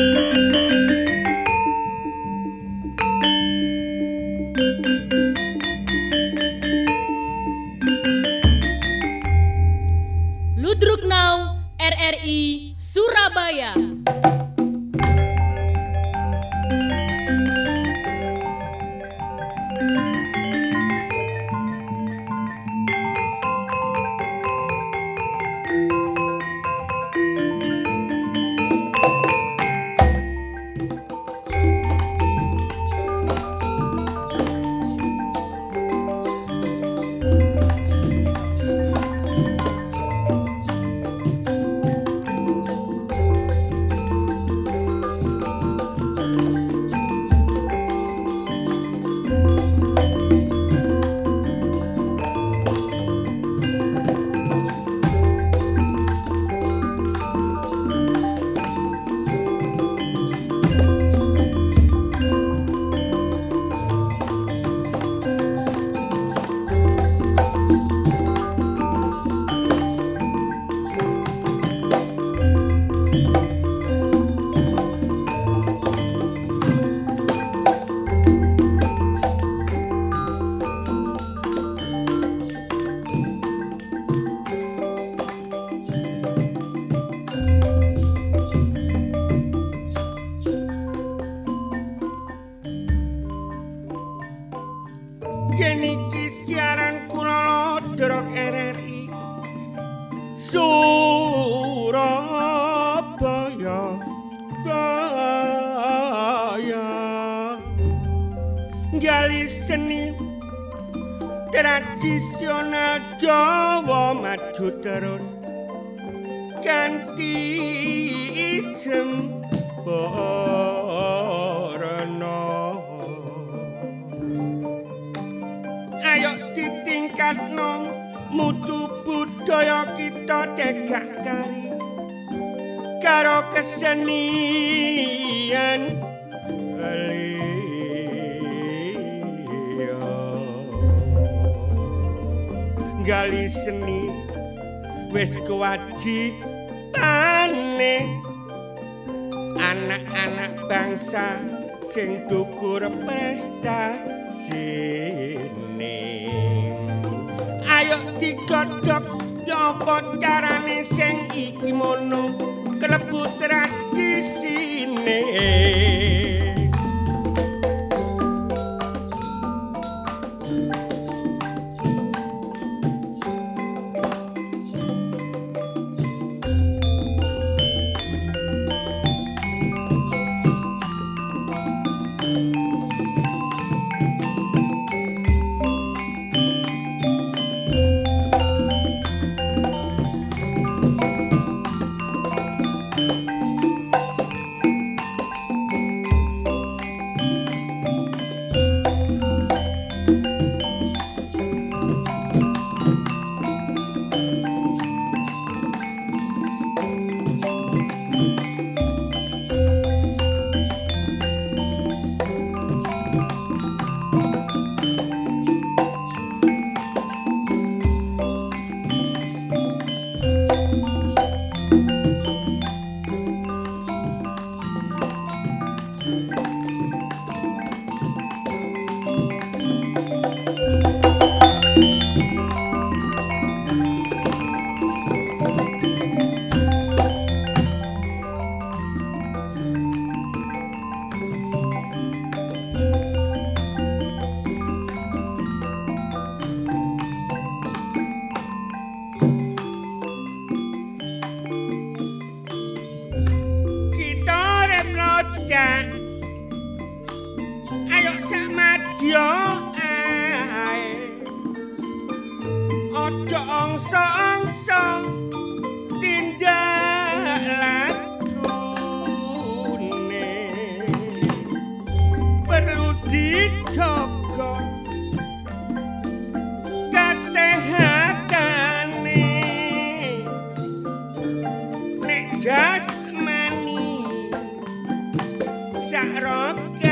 Música gali seni. Wis kewajibane anak-anak bangsa sing dukur prestasi ne ayo digodhog nyapa carane sing iki mono? Klebu tradisi ne rock.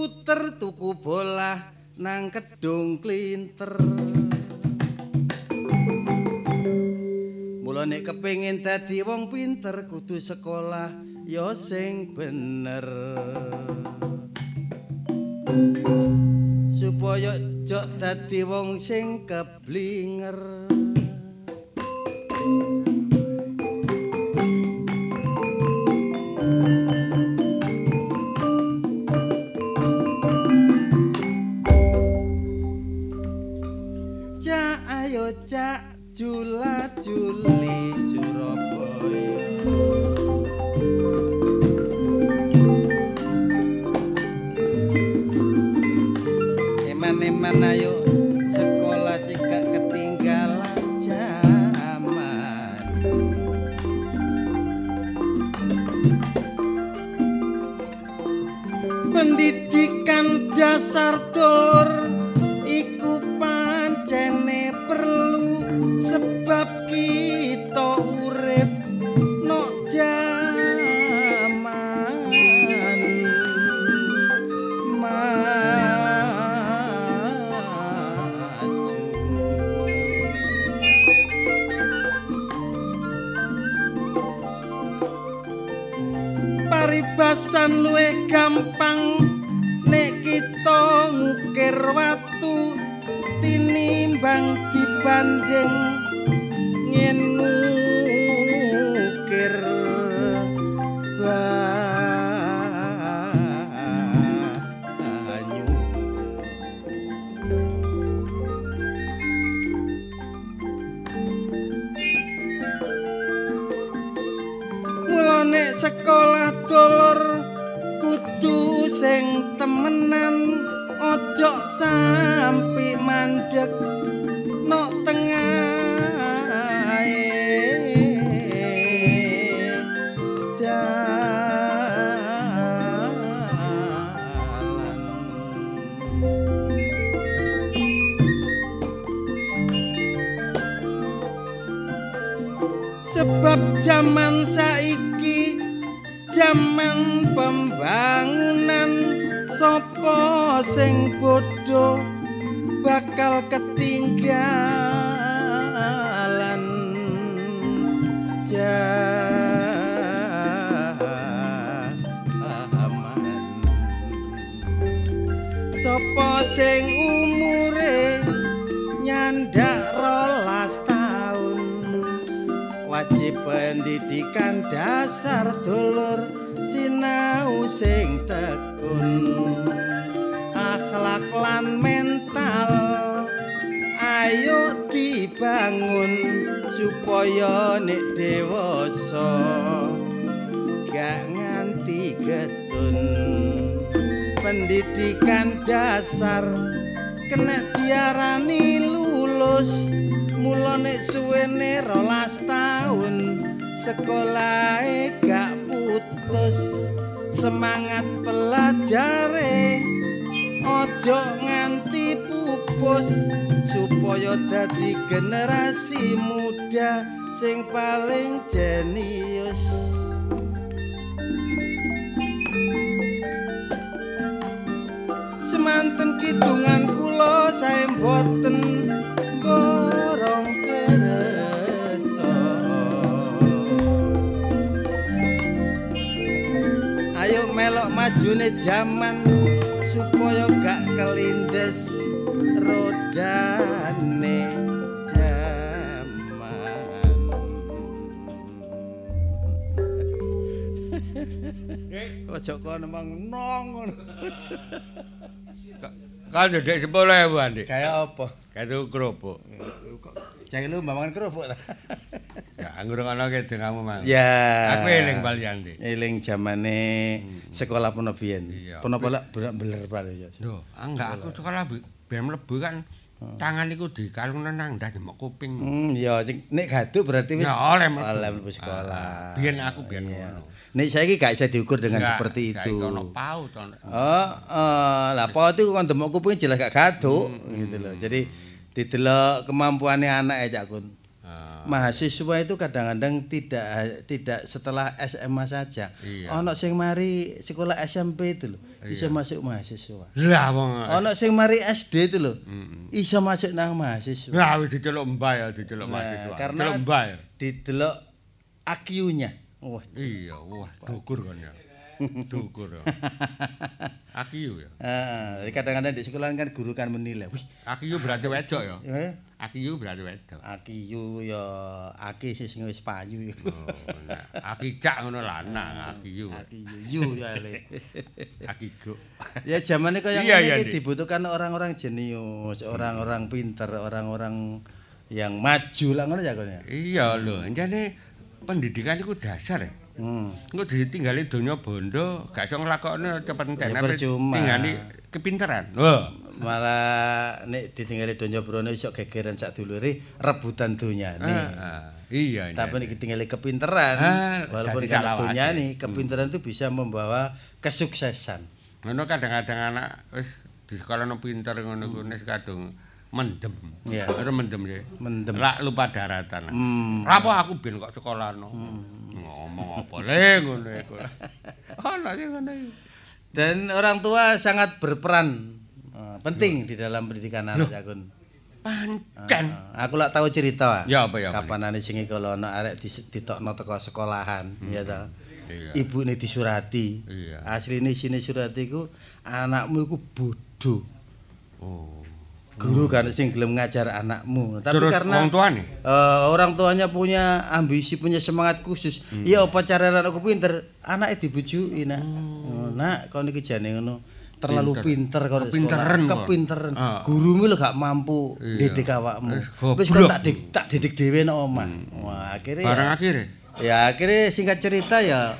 puter tuku bola nang kedung klinter. Mulane kepengin dadi wong pinter kudu sekolah ya sing bener. Supaya jok dadi wong sing keblinger. cecak jula juli surabaya. Eman eman ayo. Rodane jaman Ojo kono mang nong ngono. Kan ndek 10.000 Dik. Kayak apa? Kaya kerupuk. Jangan lu mangan kerupuk ta. Ya ngono ke dengamu mang. Ya. Aku eling balian Dik. Eling zamane sekolah pono biyen. Pono pola beler pare ya. Lho, ah, enggak aku sekolah ben mlebu kan tangan iku dikalungno nang ndas mok kuping. Hmm, ya sing nek gaduk berarti wis Ya oleh mlebu. mlebu sekolah. Ah, Biyen aku biyen ngono. Nek saiki gak bisa diukur dengan Enggak, seperti itu. iso ono paut ono. Oh, eh, lah paut iku kan demok kuping jelas gak gaduk Hmm, gitu loh. Jadi didelok kemampuannya anak ya Cak Kun. Ah, Mahasiswa itu kadang-kadang tidak tidak setelah SMA saja. Iya. Ono sing mari sekolah SMP itu loh, bisa masuk mahasiswa. Lah wong. Ono sing mari SD itu loh, Mm-mm. iso masuk nang mahasiswa. Lah wis diceluk mbah ya, diceluk Nah, mahasiswa. karena- Diceluk mbah ya. Didelok IQ-nya. Wah, Iya, wah, dukur kan ya. Dukur ya. Akiyu ya. Heeh, jadi kadang-kadang di sekolah kan guru kan menilai, wih, Akiyu berarti wedok ya. eh, Akiyu berarti wedok. IQ ya aki sih sing wis payu. Oh, nah, aki cak ngono lanang, akiyu. IQ yu ya le. Akigo. Ya kayak Iya, ini iya, iki Dik. dibutuhkan orang-orang jenius, orang-orang pinter, orang-orang yang maju lah ngono ya ya. Iya lho, jane pendidikan iku dasar ya. Hmm. Engko ditinggali donya bondo, gak iso nglakokne cepet entek Ya, percuma. tinggali kepinteran. Wah. Malah nek ditinggali donya brono iso gegeran sak dulure rebutan donyane. Ah, iya. Tapi nek ditinggali kepinteran, Ah, walaupun dadi kan salah donya wae. nih, kepinteran itu bisa membawa kesuksesan. Ngono kadang-kadang anak wis di sekolah no pinter ngono ku nek kadung mendem. Iya. Ora mendem sih. Mendem. Lah lupa daratan. Hmm. Apa aku ben kok sekolah no. Ngomong apa le ngono iku. Ono sing ngono iku. Dan orang tua sangat berperan eh, penting di dalam pendidikan anak Jakun. Pancen. Ah, aku lak tahu cerita. Ya, apa, ya, apa? Kapan ane sing kalau ana arek ditokno teko sekolahan, ya ta. Iya. Ibune disurati. Iya. Asline sini surati ku anakmu iku bodoh. Oh. Guru kan sing gelem ngajar anakmu. Tapi Terus karena wong tuane? eh, orang tuanya punya ambisi, punya semangat khusus. Hmm. Ya apa cara anakku pinter? Anaknya dibujuki nah. Hmm. Oh, nak kau niki jane ngono. Terlalu pinter kau Kepinteran. Kepinteran. Ah. Gurumu lho gak mampu Iya. didik awakmu. Wis Wis kon tak dik, tak didik dhewe nang omah. Wah, akhirnya Barang ya, akhirnya ya akhirnya singkat cerita ya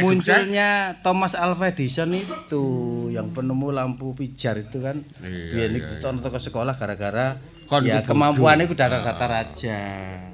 sukses. munculnya Thomas Alva Edison itu yang penemu lampu pijar itu kan Iya, biar iya, ditonton ke sekolah gara-gara Kon ya itu kemampuannya itu datar-datar aja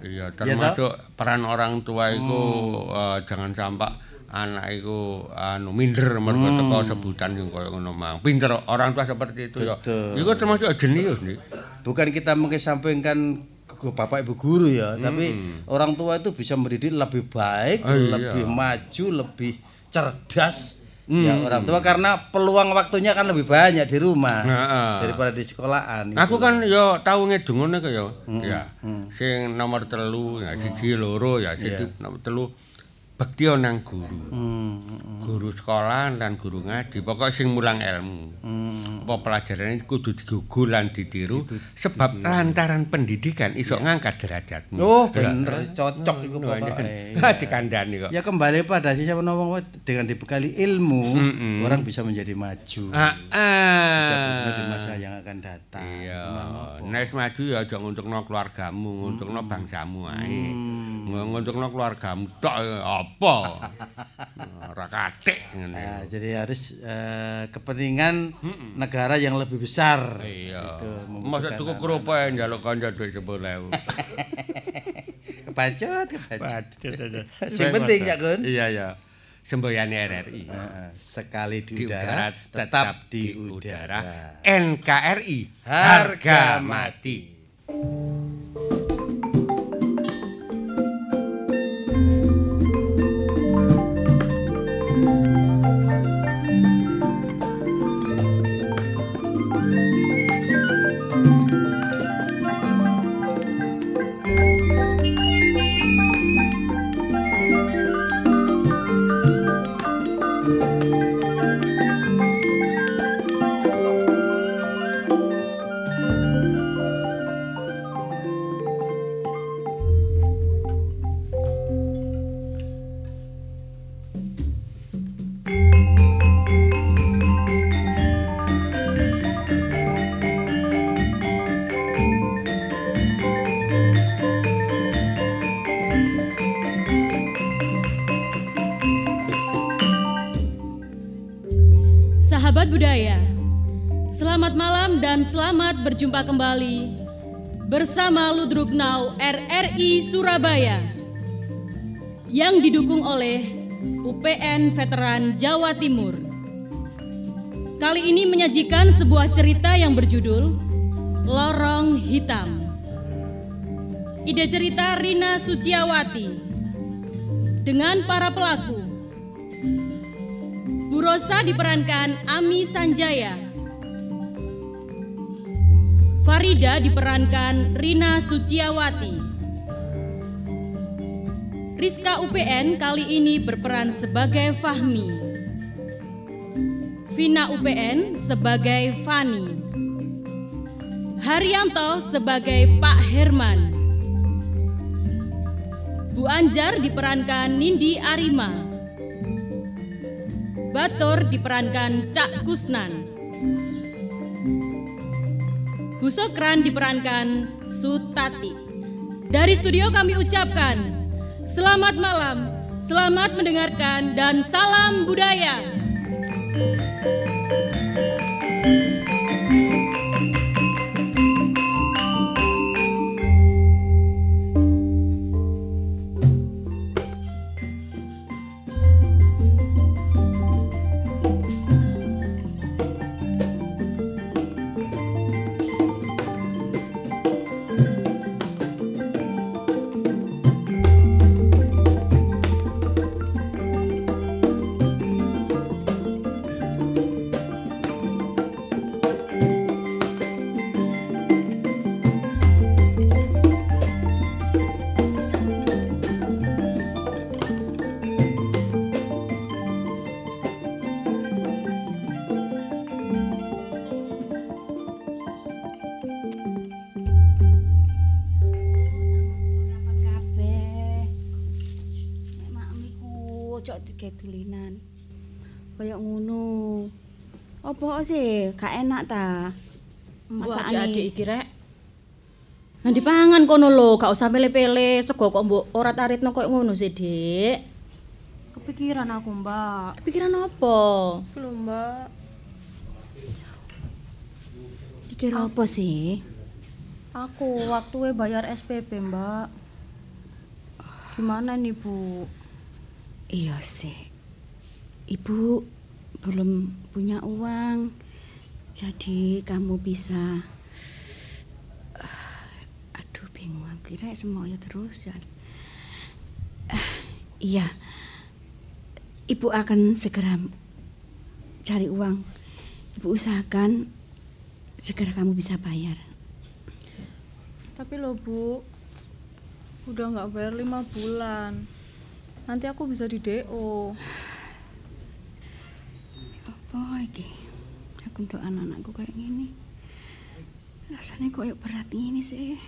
Iya, Ya, termasuk peran orang tua iku eh, jangan sampai anak iku anu minder mergo teko sebutan sing koyo ngono mang. Pinter orang tua seperti itu ya. Betul. Iku termasuk jenius nih. bukan kita mengesampingkan ke bapak ibu guru ya tapi orang tua itu bisa mendidik lebih baik Oh, iya. lebih maju lebih cerdas ya orang tua karena peluang waktunya kan lebih banyak di rumah Heeh. daripada di sekolahan Aku kan yo tau ngedung ngono kaya. Ya. Sing nomor telu ya siji loro ya siji nomor telu bekti nang guru. Hmm, hmm, Guru sekolah dan guru ngaji, pokok sing mulang ilmu. hmm. Apa pelajaran kudu digugu lan ditiru sebab lantaran pendidikan iso ngangkat derajatmu. Oh, bener, cocok iku pokoke. Ha dikandani kok. Ya kembali pada sih siapa ngomong dengan dibekali ilmu, orang bisa menjadi maju. Ah, Bisa ah. berguna di masa yang akan datang. Iya, nek maju ya aja nguntukno keluargamu, nguntukno bangsamu ae. Hmm. Nguntukno keluargamu tok ya apa? Ora kathik ngene. Nah, jadi harus eh, kepentingan negara yang lebih besar. Iya. Gitu, Masa tuku kerupuk njaluk kanca dhuwit 10.000. Kepacut, kepacut. Sing penting ya, Gun. Iya, ya. Semboyane RRI. Heeh, sekali Di di, udara udara, tetap di udara. NKRI Harga mati. Sahabat berjumpa kembali bersama Ludruk Now RRI Surabaya yang didukung oleh UPN Veteran Jawa Timur. Kali ini menyajikan sebuah cerita yang berjudul Lorong Hitam. Ide cerita Rina Suciawati dengan para pelaku Bu Rosa diperankan Ami Sanjaya. Farida diperankan Rina Suciawati. Rizka UPN kali ini berperan sebagai Fahmi. Vina UPN sebagai Fani. Haryanto sebagai Pak Herman. Bu Anjar diperankan Nindi Arima. Batur diperankan Cak Kusnan. Bu Sokran diperankan Sutati. Dari studio kami ucapkan selamat malam, selamat mendengarkan dan salam budaya. Apa sih? Gak enak ta? Masakane. adik-adik iki rek. Nang dipangan kono lho, gak usah pele-pele, sego kok mbok ora taritno koyo ngono sih, Dik. Kepikiran aku, Mbak. Pikiran apa? Belum, Mbak. Pikir apa sih? Aku waktu bayar SPP, Mbak. Gimana nih, Bu? Iya sih. Ibu belum punya uang. Jadi kamu bisa Ah, aduh bingung kira semuanya terus ya. Ah, iya. Ibu akan segera cari uang. Ibu usahakan segera kamu bisa bayar. Tapi loh, Bu. Udah nggak bayar lima bulan. Nanti aku bisa di DO. Apa iki? Aku untuk anak-anakku kayak gini. Rasanya kok berat gini sih.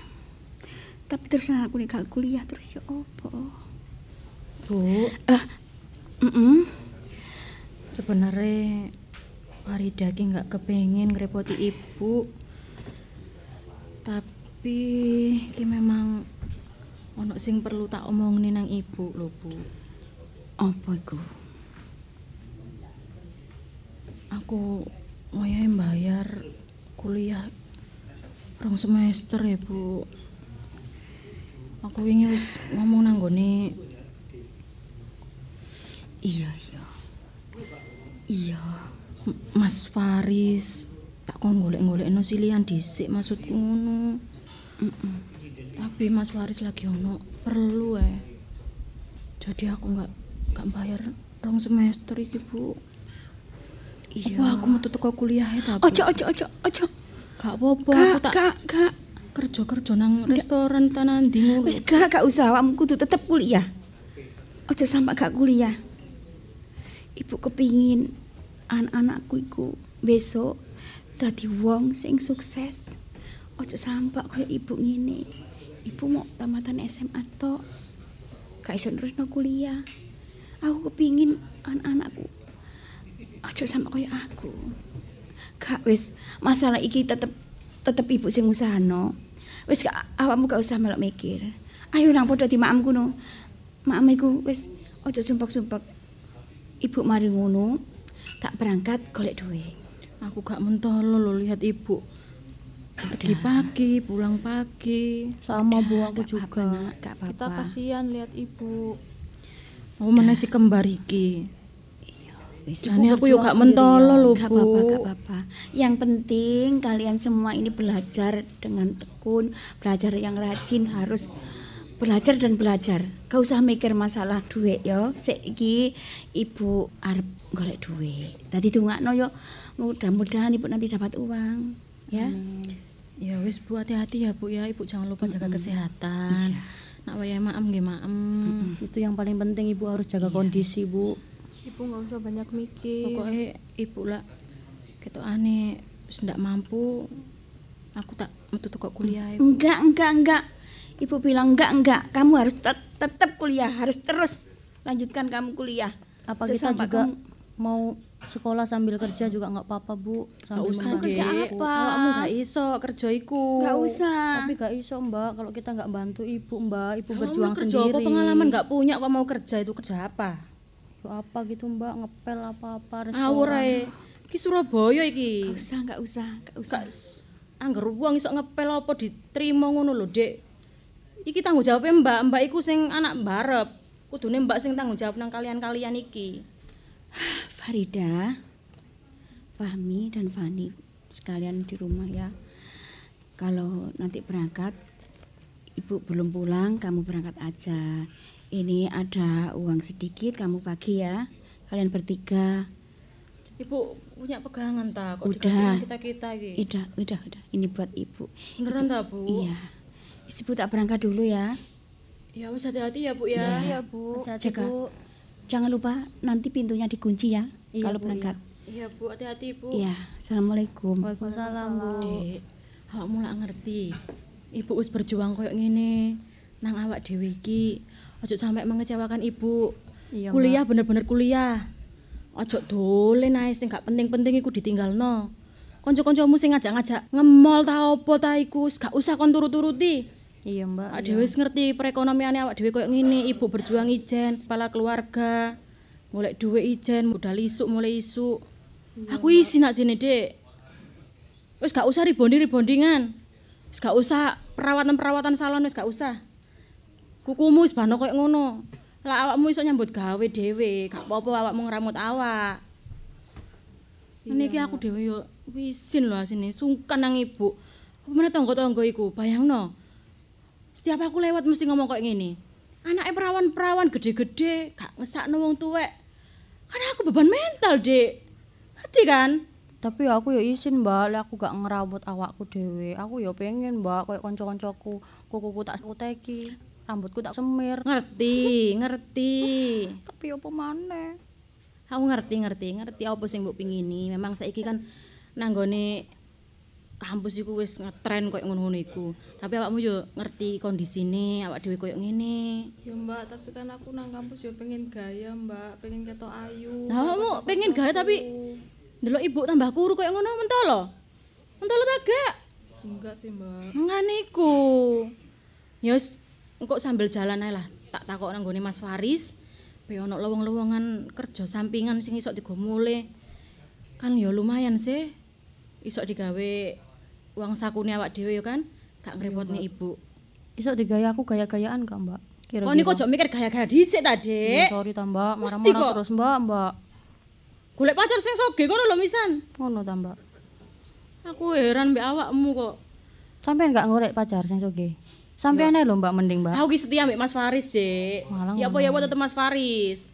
Tapi terus anakku nih gak kuliah terus ya apa? Bu, Eh, mm sebenarnya Farida ki nggak kepengen ngerepoti ibu. Tapi ki memang ono sing perlu tak omongin nang ibu lho, Bu. Apa iku? Aku wayahe bayar kuliah rong semester ya, Bu. Aku wingi wis ngomong nang gone Iya, iya. Iya. Mas Faris tak kon golek-golekno silian dhisik maksudku ngono. Tapi Mas Faris lagi ono perlu eh. Jadi aku nggak nggak bayar rong semester iki, Bu. Iya. Apa aku metu teko kuliah ta, Bu? Ojo, ojo, ojo, ojo. Gak apa-apa, aku Kak, tak kak, kak. kerja-kerja nang restoran tanan ndi ngono. Wis gak, gak usah. Awakmu kudu tetep kuliah. Ojo sampai gak kuliah. Ibu kepingin anak-anakku iku besok dadi wong sing sukses. Ojo sampai kaya ibu ngene. Ibu mau tamatan SMA tok. Gak iso terusno kuliah. Aku kepingin anak-anakku ojo sampai kaya aku. Gak wis masalah iki tetep tetep ibu sing usahano. Wis gak awakmu gak usah melok mikir. Ayo nang padha di maamku no. Maam iku wis ojo sumpek-sumpek. Ibu mari ngono, tak berangkat golek duit. Aku gak mentolo lho lihat ibu. Pergi pagi, pulang pagi. Sama Bu Gak aku juga. Nak. Gak apa-apa. Kita kasihan lihat ibu. Oh, mana si kembar iki? Wis. Jane aku yo gak mentolo lho, Gak Bu. apa-apa, gak apa-apa. Yang penting kalian semua ini belajar dengan tekun, belajar yang rajin harus belajar dan belajar. Gak usah mikir masalah duit yo. Sik iki ibu arep golek duit. Tadi dongakno yo mudah-mudahan ibu nanti dapat uang, ya. Ya wis Bu hati-hati ya Bu ya. Ibu jangan lupa jaga kesehatan. Iya. Nak wayahe maem nggih maem. Itu yang paling penting ibu harus jaga kondisi bu. Ibu nggak usah banyak mikir. Pokoknya ibu lah ketok aneh wis ndak mampu. Aku tak metu teko kuliah. Ibu. Enggak, enggak, enggak. Ibu bilang enggak, enggak. Kamu harus tet- tetap kuliah, harus terus lanjutkan kamu kuliah. Apa Terus kita juga kamu- mau sekolah sambil kerja juga nggak apa-apa bu. Gak Sambil usah membantu. kerja apa? Awakmu gak iso kerja iku. Enggak usah. Tapi gak iso mbak kalau kita nggak bantu ibu mbak. Ibu Awakmu berjuang kerja sendiri. apa pengalaman gak punya kok mau kerja itu kerja apa? Ya apa gitu mbak ngepel apa-apa. Ngawur ae. Iki Surabaya iki. Enggak usah, enggak usah, enggak usah. Gak angger wong iso ngepel apa diterima ngono lho, Dik. Iki tanggung jawabnya Mbak, Mbak iku sing anak mbarep. Kudune Mbak sing tanggung jawab nang kalian-kalian iki. Farida, Fahmi dan Fani sekalian di rumah ya. Kalau nanti berangkat, ibu belum pulang, kamu berangkat aja. Ini ada uang sedikit, kamu bagi ya. Kalian bertiga. Ibu punya pegangan ta kok Udah. dikasih kita-kita iki. Udah, udah, udah. Ini buat ibu. Beneran ta, Bu? Iya. Ibu tak berangkat dulu ya. Ya wis hati-hati ya, Bu ya. Iya bu. Hati-hati, Bu. Jangan lupa nanti pintunya dikunci ya Iya, kalau Bu, berangkat. Iya, Bu, hati-hati, Bu. Iya. Assalamualaikum. Waalaikumsalam bu. Dek, awakmu lak ngerti. Ibu wis berjuang koyo ngene nang awak dhewe iki. Ojo sampai mengecewakan ibu. Iya, kuliah bener-bener kuliah. Ojo dolen ae sing gak penting-penting iku ditinggalno. Kanca-kancamu sing ngajak-ngajak ngemol ta opo ta iku gak usah kon turut-turuti. Iya mbak. Awak dhewe wis ngerti perekonomiane awak dhewe koyo ngene, ibu berjuang ijen, kepala keluarga. Golek duit ijen, modal isuk mulai isuk. Aku isi nak sini, Dek. Wis gak usah ribonding-ribondingan. Wis gak usah perawatan-perawatan salon wis gak usah. Kukumu wis bano koyo ngono. Lah awakmu iso nyambut gawe dhewe, gak apa-apa awakmu ngramut awak. Ini iki aku dhewe yo wisin lho asine, sungkan nang ibu. Apa meneh tangga-tangga iku, bayangno. Setiap aku lewat mesti ngomong kayak gini. Anaknya perawan-perawan gede-gede, gak ngesakno wong tuwek. Kan aku beban mental, Dek. Ngerti kan? Tapi aku ya izin mbak, lek aku gak ngerawat awakku dewe. Aku ya pengen mbak, kayak konco-koncoku, kukuku tak uteki. Rambutku tak semir. Ngerti, ngerti. Tapi apa maneh? Aku ngerti, ngerti, ngerti apa sing mbok pingini. Memang saiki kan nanggone kampus iku wis ngetren koyo ngono-ngono iku. Tapi awakmu yo ngerti kondisine awak dhewe koyo ngene. Ya mbak, tapi kan aku nang kampus ya pengen gaya mbak, pengen ketok ayu. Lah awakmu pengen gaya tapi ndelok ibu tambah kuru koyo ngono mentolo. Mentolo ta gak? Enggak sih mbak. Ngene iku. Ya wis engko sambil jalan ae lah. Tak takok nang gone Mas Faris. Be ono lowong-lowongan kerja sampingan sing iso digomule. Kan ya lumayan sih. Iso digawe uang sakune awak dhewe ya kan. Gak ngrepotne ibu. Iso digaya aku gaya-gayaan gak, Mbak? Kok niku aja mikir gaya-gaya dhisik ta, Ya, Dik. sorry ta, Mbak. Marah-marah terus, Mbak, Mbak. Golek pacar sing soge ngono lho misan. Ngono ta, Mbak. Aku heran mbek awakmu kok. Sampeyan gak ngorek pacar sing soge. Sampeyan ae lho, Mbak, mending, Mbak. Aku ki setia mbek Mas Faris, Dik. Ya apa ya apa tetep Mas Faris.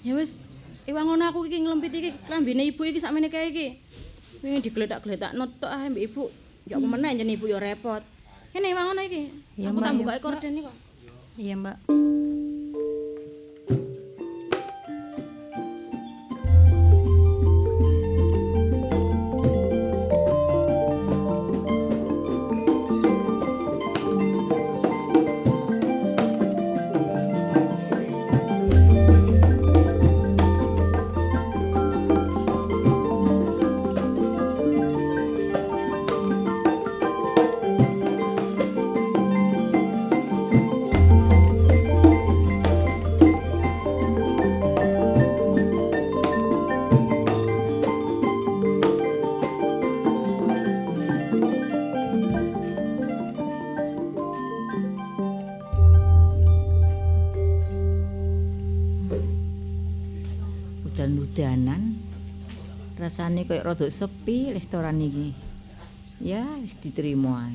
Ya wis, iwang ngono aku iki nglempit iki klambine ibu iki sakmene kae iki. Wingi digletak-gletak tok ae mbek ibu. Ya apa meneh jen ibu ya repot. Kene iwang ngono iki. Aku tak buka korden iki kok. Iya, Mbak. Rasane koyo rada sepi restoran iki. Ya wis diterima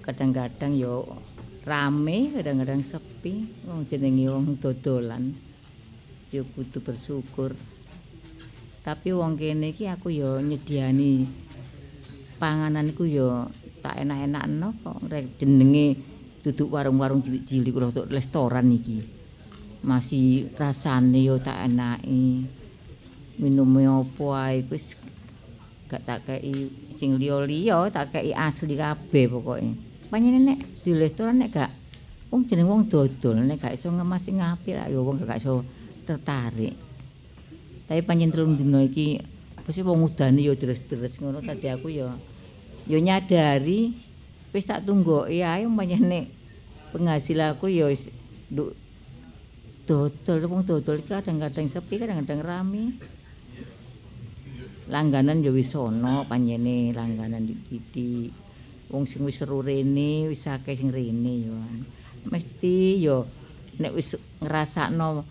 kadang-kadang yo rame kadang-kadang sepi. Wong jenenge wong dodolan. Yo kudu bersyukur. Tapi wong kene iki aku yo nyediani pangananku yo tak enak-enakno kok. Rek jenenge duduk warung-warung cilik-cilik rada restoran iki. Masih rasane yo tak enaki minume opo ae? Wis gak tak kei sing liya-liya tak kei asli kabeh pokoke. Panjenengan nek di restoran nek gak wong jeneng wong dodol nek gak iso ngemas sing lah ya wong gak iso tertarik. Tapi panjen telung dina iki pasti wong udane yo deres-deres ngono tadi aku yo yo nyadari wis tak tunggoki ae panjen nek penghasilan aku yo wis dodol wong dodol kadang-kadang sepi kadang-kadang rame langganan ya wis ana panjene langganan iki wong sing wis seru rene wis akeh sing rene ya. Mesti ya nek wis ngrasakno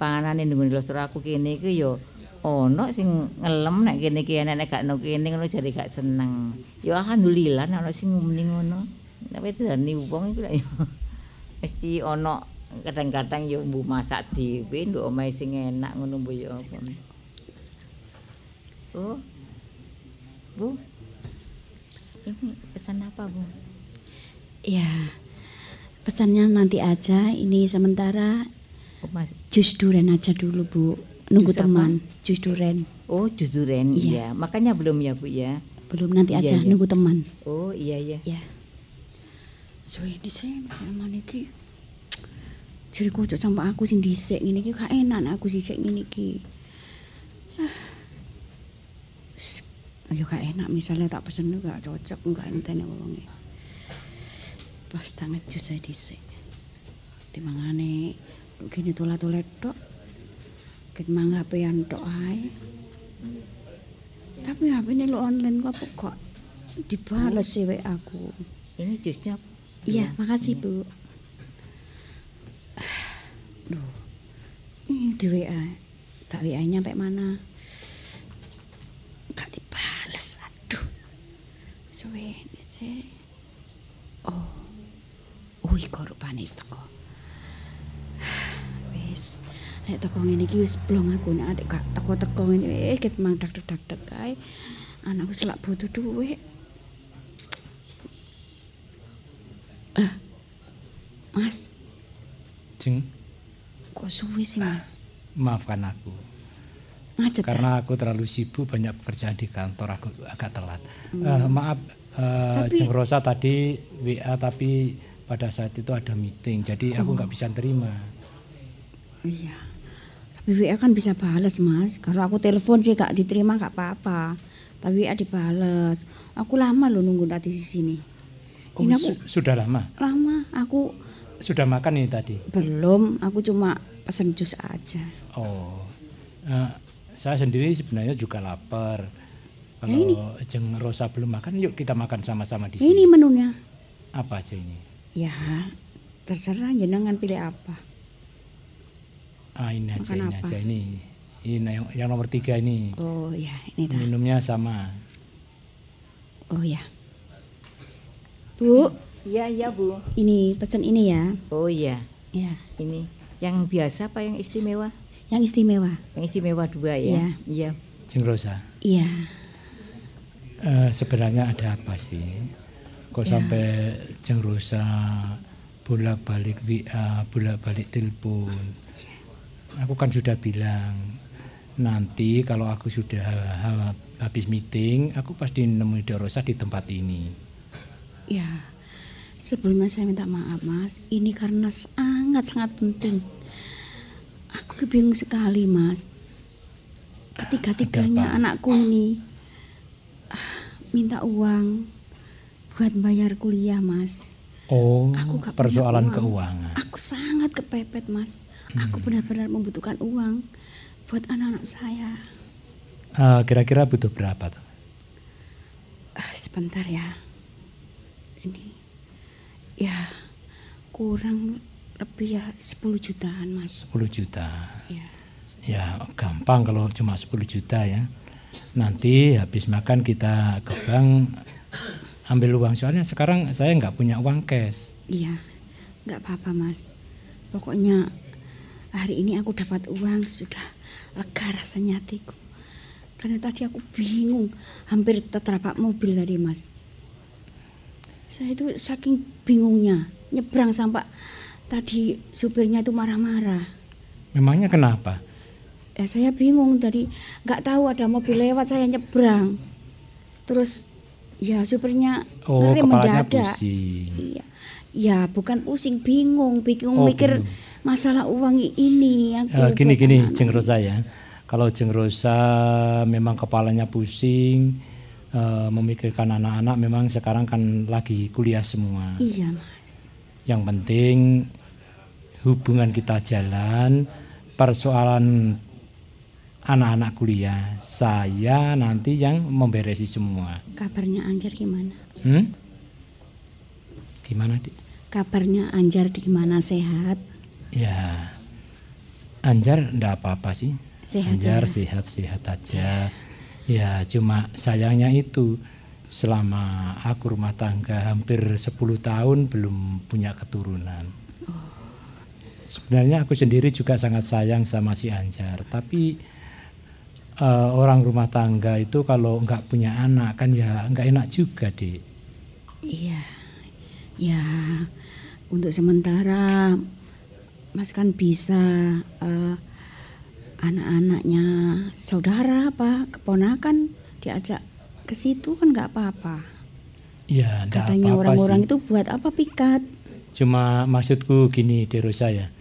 panganane nunggu losor aku kene iki ya ana sing ngelem nek kene iki enek nek gak nang kene ngono jare gak seneng. Ya alhamdulillah nek ana sing muni ngono. Tapi dani wong iku ya mesti ana kadang-kadang ya mbu masak dhewe nduk omahe sing enak ngono mbu ya apa Bu Bu ini pesan apa Bu Ya, pesannya nanti aja. Ini sementara oh, Mas jus duren aja dulu, Bu. Nunggu Jus apa? teman, jus duren. Oh juduren iya Iya. makanya belum ya Bu ya Belum nanti Iya, aja iya. nunggu teman. Oh iya iya Ya. So ini sih sama iki. Jadi kocok sama aku sing dhisik ngene iki gak enak aku sisik ngene iki. Ah. Ayo gak enak misalnya tak pesen gak cocok enggak entene wonge. Pas tak ngejus ae dhisik. Dimangane gini tolat-tolet tok. Ket mang HP-an tok ae. Tapi HP ini lo online kok kok dibales sih WA aku. ini jusnya Iya, makasih Bu. Duh, ini di WA. Tak WA nyampe mana? Suwe ini sih. Oh, oh iku rupane wis teko. Wis, nek teko ngene iki wis blong aku nek adek gak teko-teko ngene eh ket mang dak-dak kae. Anakku selak butuh duit. Mas, Jeng, kok suwe sih Mas? maafkan aku. Macet? Karena aku terlalu sibuk banyak pekerjaan di kantor aku agak telat. Eh, maaf eh, Tapi- Jeng Rosa tadi WA tapi pada saat itu ada meeting jadi aku nggak bisa terima. Iya. Tapi WA kan bisa balas Mas. Kalau aku telepon sih gak diterima gak apa-apa. Tapi WA dibales. Aku lama loh nunggu tadi di sini. Oh, Ini aku su- sudah lama. lama. Aku Sudah makan ini tadi. belum. Aku cuma pesen jus aja. Oh, eh, saya sendiri sebenarnya juga lapar. Ya, Kalau Jeng Rosa belum makan, yuk kita makan sama-sama di Ini sini. menunya. Apa aja ini? Ya, terserah jenengan pilih apa. Ah ini aja, Makan ini apa? aja ini. Ini yang, yang nomor tiga ini. Oh ya, ini ta. Minumnya sama. Oh ya. Bu, Iya, iya, Bu. ini pesen ini ya. Oh iya, Ya, ini yang biasa apa yang istimewa? Yang istimewa. Yang istimewa dua Iya. ya. Iya. Jeng Rosa, Iya. eh, sebenarnya ada apa sih? Kok sampai Jeng Rosa bolak-balik WA, bolak-balik telepon? Aku kan sudah bilang nanti kalau aku sudah ha- habis meeting, aku pasti nemui Dek Rosa di tempat ini. Ya, sebelumnya saya minta maaf mas. Ini karena sangat-sangat penting. Aku bingung sekali mas. Ketiga-tiganya anakku ini ah, minta uang buat bayar kuliah mas. Oh, Aku gak persoalan uang. keuangan. Aku sangat kepepet mas. Aku Hmm. benar-benar membutuhkan uang buat anak-anak saya. Eh, kira-kira butuh berapa tuh? Ah, sebentar ya. Ini ya kurang lebih ya 10 jutaan mas. 10 juta. Ya. Ya gampang kalau cuma 10 juta ya. Nanti habis makan kita ke bank ambil uang. Soalnya sekarang saya nggak punya uang cash. Iya, nggak apa-apa mas. Pokoknya hari ini aku dapat uang sudah lega rasanya hatiku. Karena tadi aku bingung, hampir tertapak mobil tadi mas. Saya itu saking bingungnya, nyebrang sampai tadi supirnya itu marah-marah. Memangnya kenapa? Ya saya bingung tadi, nggak tahu ada mobil lewat saya nyebrang. Terus ya supirnya Oh, mendadak. pusing. Iya. Ya, bukan pusing, bingung, bingung Oh, mikir bingung. masalah uang ini yang Eh, gini gini. Jeng Rosa ya. Kalau Jeng Rosa memang kepalanya pusing, eh, memikirkan anak-anak, memang sekarang kan lagi kuliah semua. Iya, Mas. Yang penting hubungan kita jalan, persoalan anak-anak kuliah, saya nanti yang memberesi semua. Kabarnya Anjar gimana? Hmm? Gimana, Dik? Kabarnya Anjar di mana sehat? Ya, Anjar enggak apa-apa sih. Sehat Anjar ya? sehat-sehat aja. Ya, cuma sayangnya itu selama aku rumah tangga hampir 10 tahun belum punya keturunan. Sebenarnya aku sendiri juga sangat sayang sama si Anjar, tapi eh, orang rumah tangga itu kalau nggak punya anak kan ya nggak enak juga, Dik. Iya. Ya, untuk sementara Mas kan bisa eh, anak-anaknya saudara apa keponakan diajak ke situ kan nggak apa-apa. Ya, nggak Katanya orang-orang sih. itu buat apa pikat? Cuma maksudku gini Derosa ya.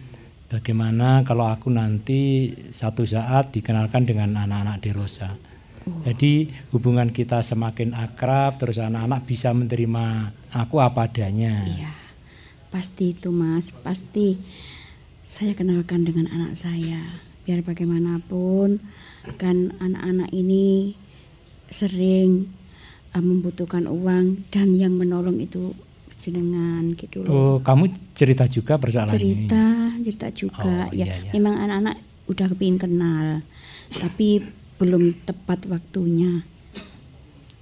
Bagaimana kalau aku nanti satu saat dikenalkan dengan anak-anak Derosa. Jadi hubungan kita semakin akrab terus anak-anak bisa menerima aku apa adanya. Iya, pasti itu mas, pasti saya kenalkan dengan anak saya. Biar bagaimanapun kan anak-anak ini sering eh, membutuhkan uang dan yang menolong itu jenengan gitu loh. Oh, kamu cerita juga persoalan ini. cerita, cerita juga. Oh, ya, iya, iya. memang anak-anak udah kepingin kenal, tapi belum tepat waktunya.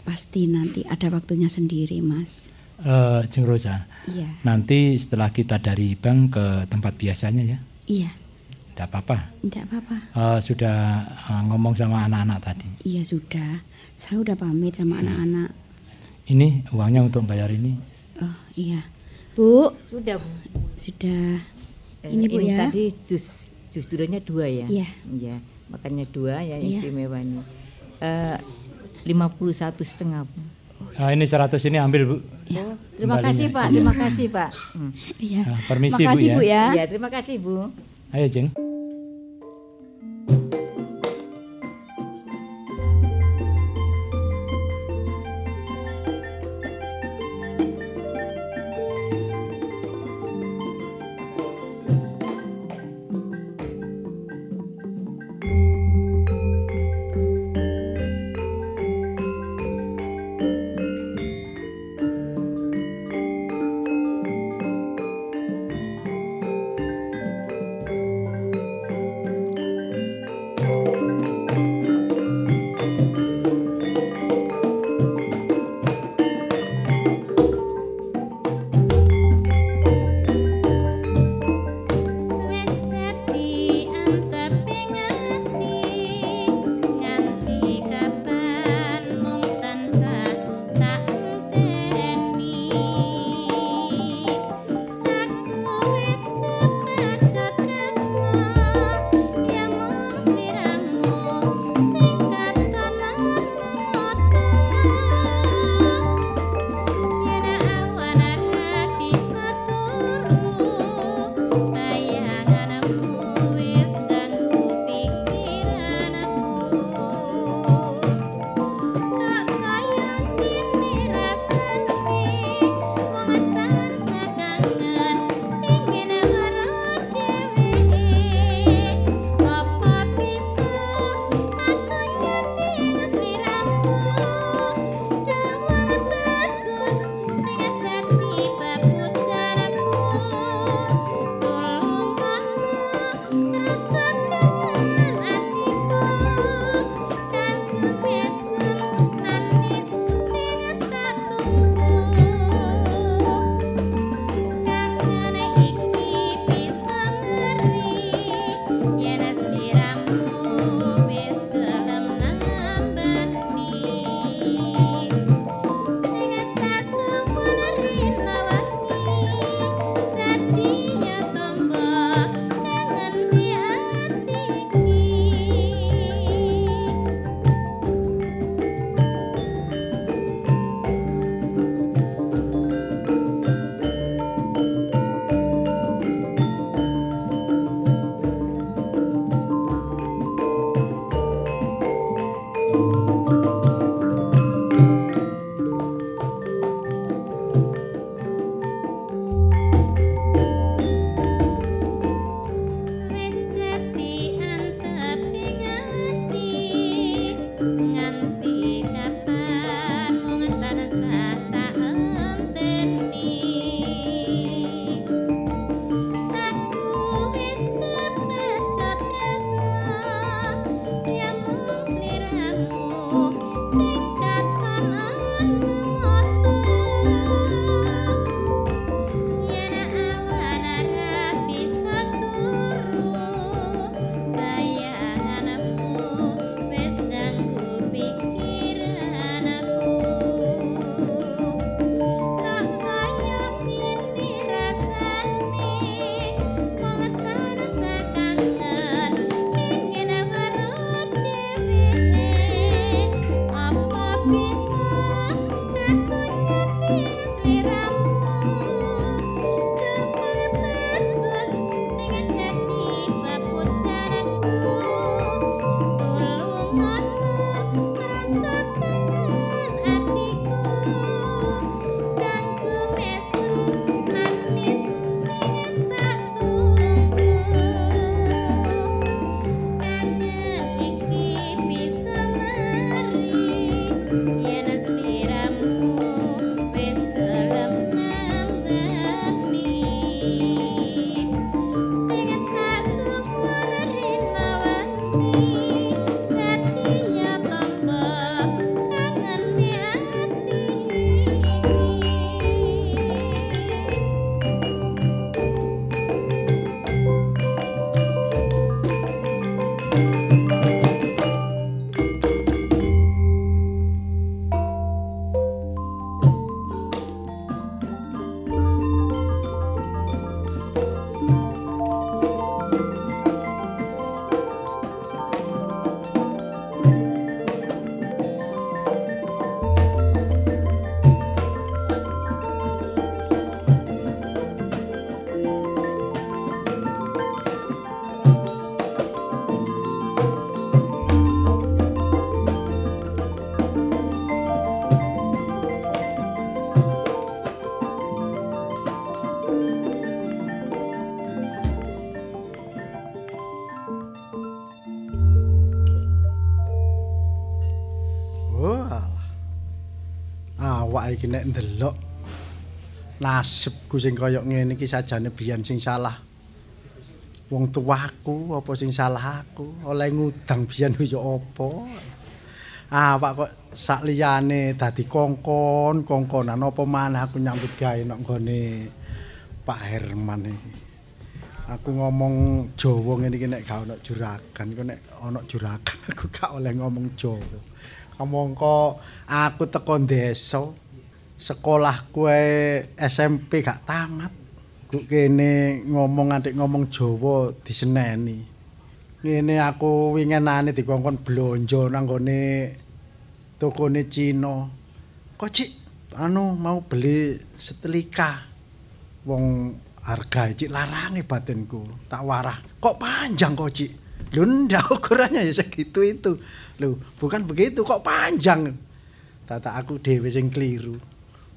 Pasti nanti ada waktunya sendiri, Mas. Eh, Jeng Rosa, Iya, nanti setelah kita dari bank ke tempat biasanya ya. iya, Tidak apa-apa. tidak apa-apa. Eh, sudah eh, ngomong sama anak-anak tadi. Iya sudah, saya udah pamit sama Hmm. anak-anak. Ini uangnya untuk bayar ini. Oh iya, Bu, Sudah, Bu. sudah Eh, ini Bu ya. tadi jus jus duriannya dua ya? Iya. Iya. Makanya dua ya Iya. istimewanya. Eh, lima puluh satu setengah. Bu. Ah, ini 100 ini ambil Bu. Oh, terima Kembalinya. kasih Pak, terima kasih Pak. Hmm. Iya. Ah, permisi Makasih Bu Bu ya. ya. Iya, terima kasih Bu. Ayo Jeng. Nasibku sing kaya ngene iki sajane biyen sing salah. Wong tuaku apa sing salah aku? Oleh ngudang biyen ya apa? Ah, Pak kok sak liyane dadi kongkon, kongkonan apa maneh aku nyambut gawe nang nggone Pak Herman iki. Aku ngomong Jawa ngene iki nek gak ono juragan, kok nek ono juragan aku gak oleh ngomong Jawa. Kamangka aku teko desa, sekolah kue SMP gak tamat. Kok kene ngomong adik ngomong Jawa diseneni. Ngene aku wingenane dikongkon blonjo nang gone tokone Cina. Kok Cik anu mau beli setelika. Wong harga Cik larange batinku. Tak warah. Kok panjang kok Cik? Lho ndak ukurannya ya segitu itu. Lho, bukan begitu kok panjang. Tata aku dhewe sing kliru.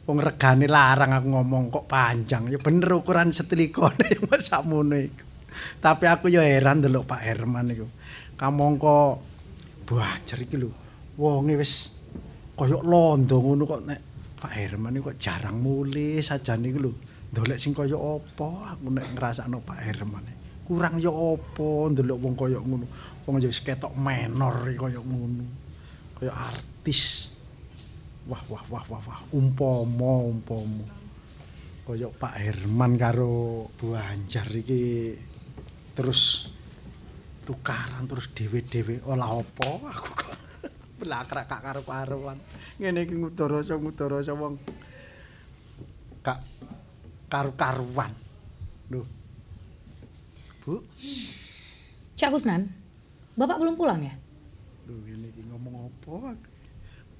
Wong regane larang aku ngomong kok panjang. Ya bener ukuran setelikone mas sakmono iku. Tapi aku ya heran delok Pak Herman iku. Kamangka banjer iki lho. Wonge wis kaya londo ngono kok nek Pak Herman iku kok jarang mulih sajane iku lho. Ndolek sing kaya apa aku nek ngrasakno Pak Herman. Kurang ya apa ndelok wong kaya ngono. Wong ya ketok menor iki kaya ngono. Kaya artis. Wah wah wah wah wah. Umpama umpama. Kaya Pak Herman karo Bu Anjar iki terus tukaran terus dhewe-dhewe. Olah apa aku kok belakrak kak karo karuan ngene iki ngudoroso wong kak karu-karuan. Lho Bu? Cak Kusnan, Bapak belum pulang ya? ngene iki ngomong apa?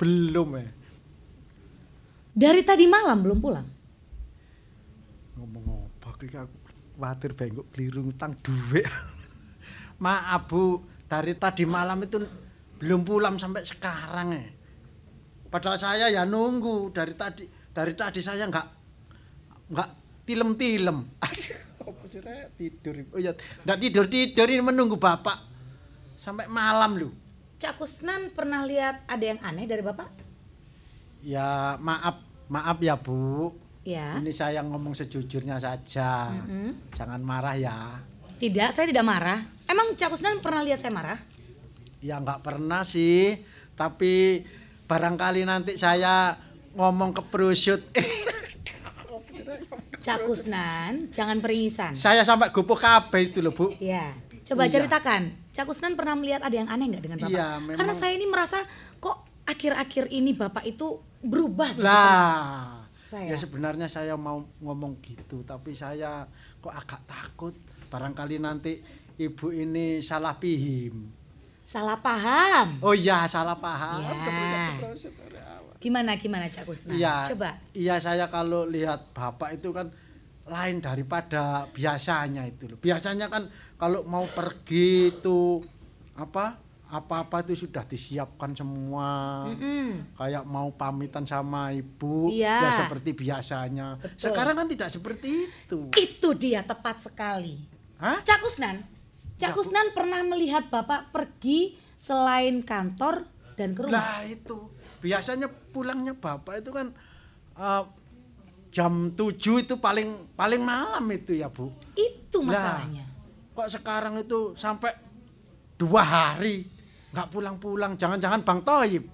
Belum ya Dari tadi malam belum pulang? ngomong apa iki aku kuwatir bengkok keliru ngutang duit. Maaf Bu. Dari tadi malam itu belum pulang sampai sekarang ya padahal saya ya nunggu. Dari tadi dari tadi saya nggak nggak tilem-tilem. Aduh apa sih Rek? tidur oh ya nggak tidur tidur. Ini menunggu bapak sampai malam lu Cak Kusnan pernah lihat ada yang aneh dari Bapak? Ya maaf maaf ya Bu Ya. ini saya ngomong sejujurnya saja Mm-mm. jangan marah ya Tidak, saya tidak marah. Emang Cak Kusnan pernah lihat saya marah? Ya nggak pernah sih, tapi barangkali nanti saya ngomong ke prosut. Cak Kusnan, jangan peringisan. saya sampai gupuh kabeh itu loh bu. Ya, coba Iya. ceritakan. Cak Kusnan pernah melihat ada yang aneh nggak dengan Bapak? Iya, memang- Karena saya ini merasa kok akhir-akhir ini Bapak itu berubah. gitu Lah, saya. ya sebenarnya saya mau ngomong gitu, tapi saya kok agak takut. Barangkali nanti ibu ini salah paham. Salah paham. Oh iya, salah paham. Ya. Gimana gimana Cak Kusnan? Iya. Coba. Iya saya kalau lihat bapak itu kan lain daripada biasanya itu loh. Biasanya kan kalau mau pergi itu apa apa-apa itu sudah disiapkan semua. Mm-mm. Kayak mau pamitan sama ibu Iya. ya seperti biasanya. Betul. Sekarang kan tidak seperti itu. Itu dia tepat sekali. Hah? Cak Kusnan, Cak Ya, pernah melihat Bapak pergi selain kantor dan ke rumah. Lah itu biasanya pulangnya bapak itu kan eh, jam 7 itu paling paling malam itu ya bu. Itu Lah, masalahnya. kok sekarang itu sampai dua hari nggak pulang-pulang jangan-jangan bang Toyib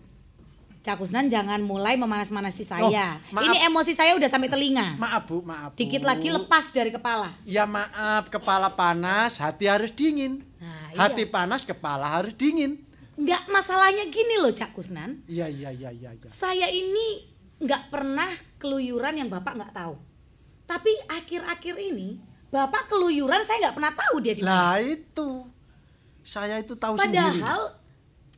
Cak Kusnan jangan mulai memanas-manasi saya. Oh, maaf. Ini emosi saya udah sampai telinga. maaf bu maaf Bu. Dikit lagi lepas dari kepala. ya maaf kepala panas hati harus dingin Nah, hati iya. panas kepala harus dingin Nggak masalahnya gini loh Cak Kusnan. iya iya iya iya iya. Saya ini nggak pernah keluyuran yang Bapak nggak tahu. Tapi akhir-akhir ini Bapak keluyuran saya nggak pernah tahu dia di mana. lah itu saya itu tahu sendiri Padahal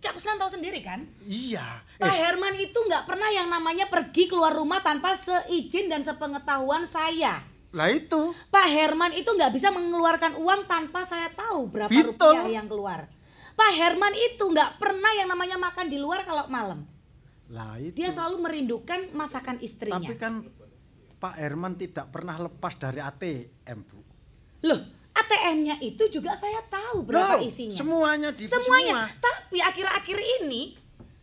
Cak Kusnan tahu sendiri kan? iya Pak Herman itu nggak pernah yang namanya pergi keluar rumah tanpa seizin dan sepengetahuan saya. lah itu Pak Herman itu nggak bisa mengeluarkan uang tanpa saya tahu berapa Betul. rupiah yang keluar. Pak Herman itu nggak pernah yang namanya makan di luar kalau malam. lah itu Dia selalu merindukan masakan istrinya. tapi kan Pak Herman tidak pernah lepas dari ATM bu Loh, ATM-nya itu juga saya tahu berapa Loh, isinya. semuanya di Semuanya. semua. Tapi akhir-akhir ini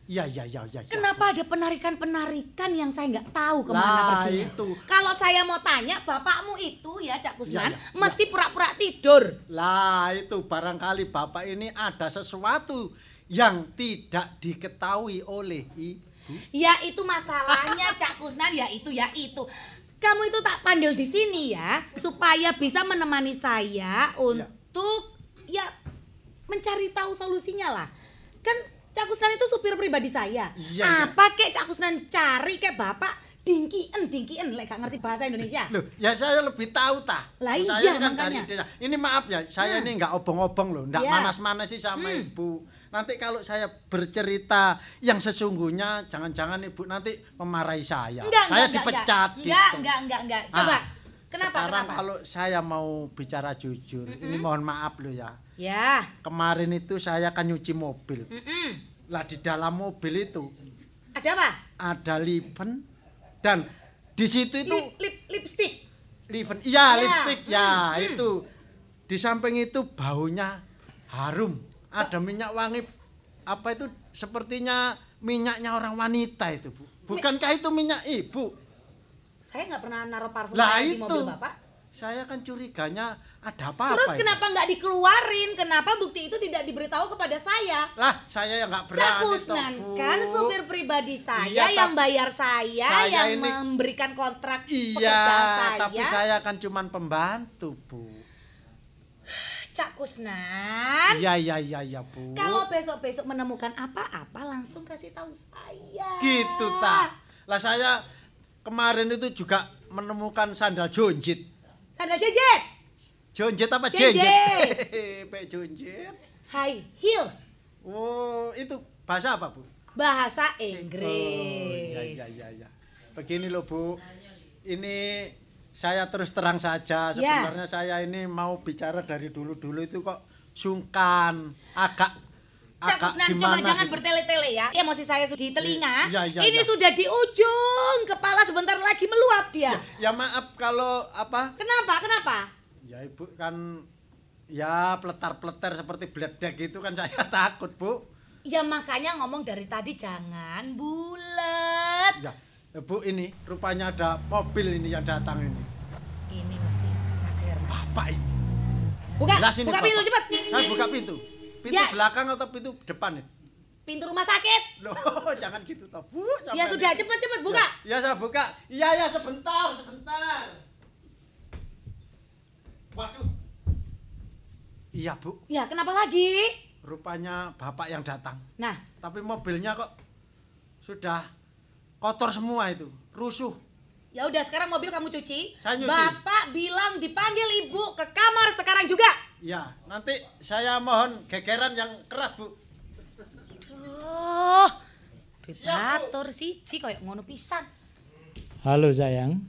Iya, iya, iya, iya. iya. Kenapa ada penarikan-penarikan yang saya nggak tahu ke mana Lah, perginya? itu. Kalau saya mau tanya, bapakmu itu ya Cak Kusnan, Iya, iya, mesti pura-pura tidur. Lah, itu barangkali Bapak ini ada sesuatu yang tidak diketahui oleh Ibu. Ya itu masalahnya Cak Kusnan, ya itu ya itu. Kamu itu tak panggil di sini ya, supaya bisa menemani saya untuk ya mencari tahu solusinya lah. Kan Cak Kusnan itu supir pribadi saya. Iya, iya. Apa kek Cak Kusnan cari kek bapak dingkien dingkien lek gak ngerti bahasa Indonesia. Loh, ya saya lebih tahu tah. Lah iya, kan makanya. dari desa. Ini maaf ya, saya Hmm. ini nggak obong-obong loh, nggak Iya. manas-manas sih sama Hmm. Ibu. Nanti kalau saya bercerita yang sesungguhnya, jangan-jangan Ibu nanti memarahi saya. Enggak, saya enggak, dipecat enggak, gitu. enggak, enggak, enggak, enggak. Coba. Ah, kenapa? Sekarang kenapa? kalau saya mau bicara jujur, ini mohon maaf loh ya. Ya. Kemarin itu saya kan nyuci mobil. Mm-mm. Lah di dalam mobil itu Ada apa? ada lipen dan di situ itu Lip, lip, lipstick. liven. Iya, Ya, lipstick. Ya, hmm, hmm. itu. Di samping itu baunya harum. Ada minyak wangi apa itu sepertinya minyaknya orang wanita itu, Bu. Bukankah itu minyak Ibu? Saya nggak pernah naruh parfum Lah saya di itu. mobil bapak. Saya kan curiganya ada apa-apa. Terus itu. kenapa nggak dikeluarin? Kenapa bukti itu tidak diberitahu kepada saya? Lah, saya yang nggak berani. Cak toh, Kusnan Bu. kan supir pribadi saya Iya, yang bayar saya, saya yang ini- memberikan kontrak Iya, pekerjaan saya. tapi saya kan cuman pembantu, Bu. Cak Kusnan, Iya, iya, iya, iya, Bu. kalau besok-besok menemukan apa-apa langsung kasih tahu saya. gitu tak. Lah saya kemarin itu juga menemukan sandal jonjit. Sandal jejet, Jonjit apa Jenjet. jenjet? Jonjit. high heels, Oh, itu bahasa apa, Bu? bahasa Oh, Inggris. iya, iya, iya, iya. Begini loh, Bu. Ini saya terus terang saja. Ya. Sebenarnya saya ini mau bicara dari dulu-dulu itu kok sungkan, agak Cak gimana coba jangan gitu. bertele-tele ya. Emosi saya sudah di telinga. Iya, iya, Ini iya. sudah di ujung kepala sebentar lagi meluap dia. Ya maaf kalau apa? Kenapa? Kenapa? Ya Ibu kan ya peletar-peletar seperti beledek gitu kan saya takut, Bu. Ya makanya ngomong dari tadi jangan bulat. Ya, ya, Bu ini rupanya ada mobil ini yang datang ini. Ini mesti Mas Herman. Bapak ini. Buka, Jelas ini, buka pintu Bapak. cepat. Saya buka pintu. Pintu Ya. belakang atau pintu depan itu? Pintu rumah sakit. Loh, jangan gitu toh, Bu. Ya sudah, cepat-cepat buka. Ya, ya saya buka. Iya, ya sebentar, sebentar. Waduh. Iya, Bu. Ya kenapa lagi? Rupanya Bapak yang datang. Nah, Tapi mobilnya kok sudah kotor semua itu, rusuh. ya udah sekarang mobil kamu cuci. Saya nyuci. Bapak bilang dipanggil ibu ke kamar sekarang juga. Ya, nanti saya mohon gegeran yang keras, Bu. Duh, Predator siji koyo ngono pisan. Halo sayang,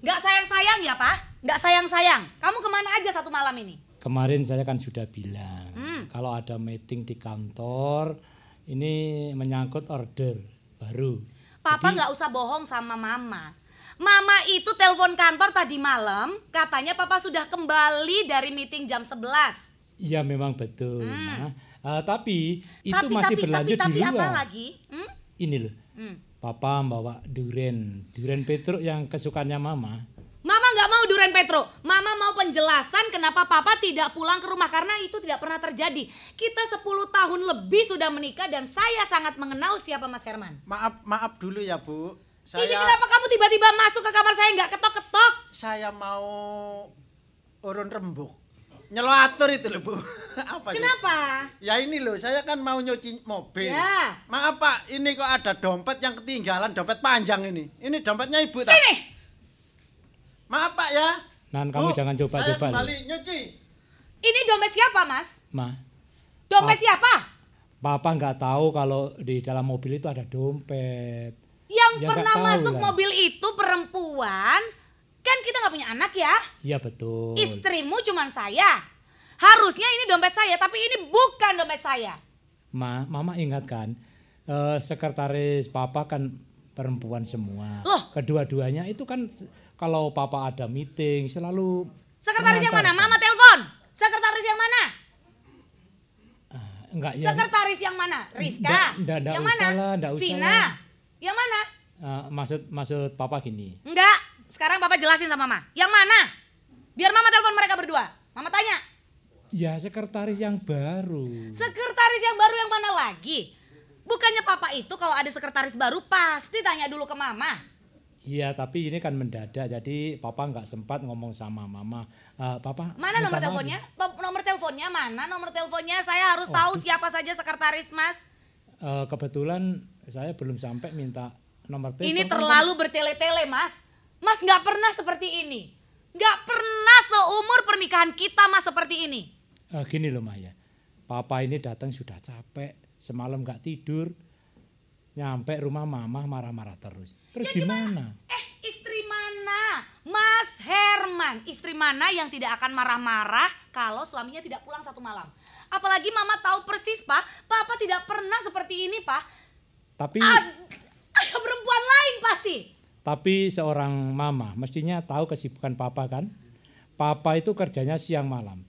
Nggak sayang-sayang ya, Pak? Nggak sayang-sayang. Kamu ke mana aja satu malam ini? kemarin saya kan sudah bilang Hmm. kalau ada meeting di kantor ini menyangkut order baru. Papa nggak usah bohong sama Mama. Mama itu telepon kantor tadi malam, katanya Papa sudah kembali dari meeting jam 11. Iya memang betul. Hmm. Nah, eh, tapi itu tapi, masih tapi, berlanjut tapi, tapi di apa luar. lagi? Hmm? Ini loh, Hmm. Papa bawa duren, duren Petruk yang kesukaannya Mama. Mama nggak mau durian Petro. Mama mau penjelasan kenapa Papa tidak pulang ke rumah karena itu tidak pernah terjadi. Kita 10 tahun lebih sudah menikah dan saya sangat mengenal siapa Mas Herman. Maaf, maaf dulu ya, Bu. Ini Saya kenapa kamu tiba-tiba masuk ke kamar saya nggak ketok-ketok? saya mau urun rembuk. Nyeloatur itu loh, Bu. Apa? Kenapa? Ya ini loh, saya kan mau nyuci mobil. Ya. Maaf Pak, ini kok ada dompet yang ketinggalan, dompet panjang ini. Ini dompetnya Ibu tak? Maaf Pak ya. Nan kamu Bu, jangan Saya coba-coba loh. kembali nyuci. Ini dompet siapa, Mas? Ma, Dompet Ah. siapa? Papa nggak tahu kalau di dalam mobil itu ada dompet. Yang Ya, pernah masuk lah. mobil itu perempuan. Kan kita nggak punya anak ya. Iya betul. Istrimu cuman saya. Harusnya ini dompet saya, tapi ini bukan dompet saya. Ma, Mama ingatkan, eh, sekretaris Papa kan perempuan semua. Loh. Kedua-duanya itu kan kalau Papa ada meeting selalu Sekretaris yang mana? Mama telepon. Sekretaris yang mana? Enggak, ya. Sekretaris yang mana? Rizka. Nggak, nggak, nggak yang mana? lah, usah Vina. lah. Yang mana? Eh, maksud maksud papa gini. Enggak. Sekarang Papa jelasin sama Mama. Yang mana? Biar Mama telepon mereka berdua. Mama tanya. Ya sekretaris yang baru. Sekretaris yang baru yang mana lagi? Bukannya Papa itu kalau ada sekretaris baru pasti tanya dulu ke Mama. Iya, tapi ini kan mendadak, jadi papa nggak sempat ngomong sama mama. Eh, papa. Mana nomor teleponnya? ya. Nomor teleponnya mana? Nomor teleponnya saya harus tahu siapa saja sekretaris Mas. Eh, kebetulan saya belum sampai minta nomor telepon. Ini terlalu bertele-tele, Mas. Mas nggak pernah seperti ini. Nggak pernah seumur pernikahan kita, Mas, seperti ini. Eh, gini loh Maya, papa ini datang sudah capek, semalam nggak tidur, nyampe rumah mama marah-marah terus. Terus gimana? Eh, istri mana? Mas Herman. Istri mana yang tidak akan marah-marah kalau suaminya tidak pulang satu malam? Apalagi mama tahu persis, Pak. Papa tidak pernah seperti ini, Pak. Tapi Ada perempuan lain pasti. tapi seorang mama mestinya tahu kesibukan papa kan? Papa itu kerjanya siang malam.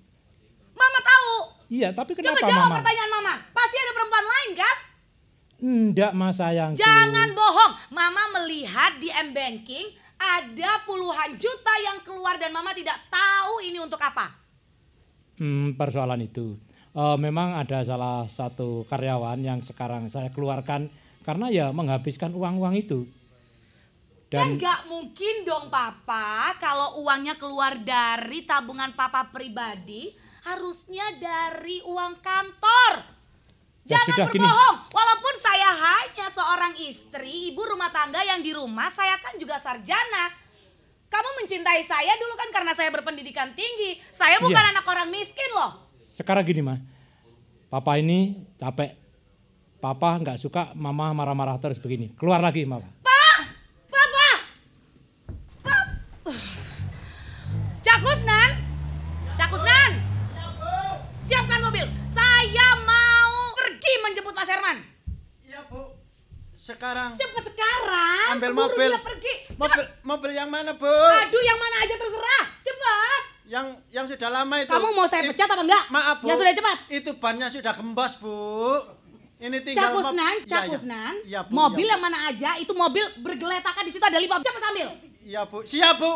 Mama tahu. Iya, tapi Coba kenapa jawab mama? pertanyaan mama. Pasti ada perempuan lain, kan? Enggak mas sayangku. Jangan bohong. Mama melihat di M-Banking ada puluhan juta yang keluar dan mama tidak tahu ini untuk apa. Hmm, persoalan itu. Eh, memang ada salah satu karyawan yang sekarang saya keluarkan karena ya menghabiskan uang-uang itu. Kan Dan gak mungkin dong papa kalau uangnya keluar dari tabungan papa pribadi harusnya dari uang kantor. Ya Jangan sudah, gini. berbohong. Walaupun saya hanya seorang istri, ibu rumah tangga yang di rumah, saya kan juga sarjana. Kamu mencintai saya dulu kan karena saya berpendidikan tinggi. Saya bukan Iya. anak orang miskin loh. sekarang gini mah, papa ini capek. Papa nggak suka mama marah-marah terus begini. Keluar lagi mama. Papa! Pap- Cak Kusnan? Cak Kusnan? Siapkan mobil. Saya mau pergi menjemput Mas Herman. Iya, Bu. Sekarang Cepet sekarang. ambil Keburu mobil. dia pergi. Mobil mobil yang mana, Bu? Aduh, yang mana aja terserah. Cepat. Yang yang sudah lama itu. Kamu mau saya pecat apa enggak? Maaf, Bu. Ya sudah cepat. Itu bannya sudah kembas, Bu. Ini tinggal mob- Kusnan, Iya, Cak iya. Kusnan. Iya, Bu. Mobil iya, yang mana aja itu mobil bergeletakan di situ ada lima. Cepat ambil. Iya, Bu. Siap, Bu.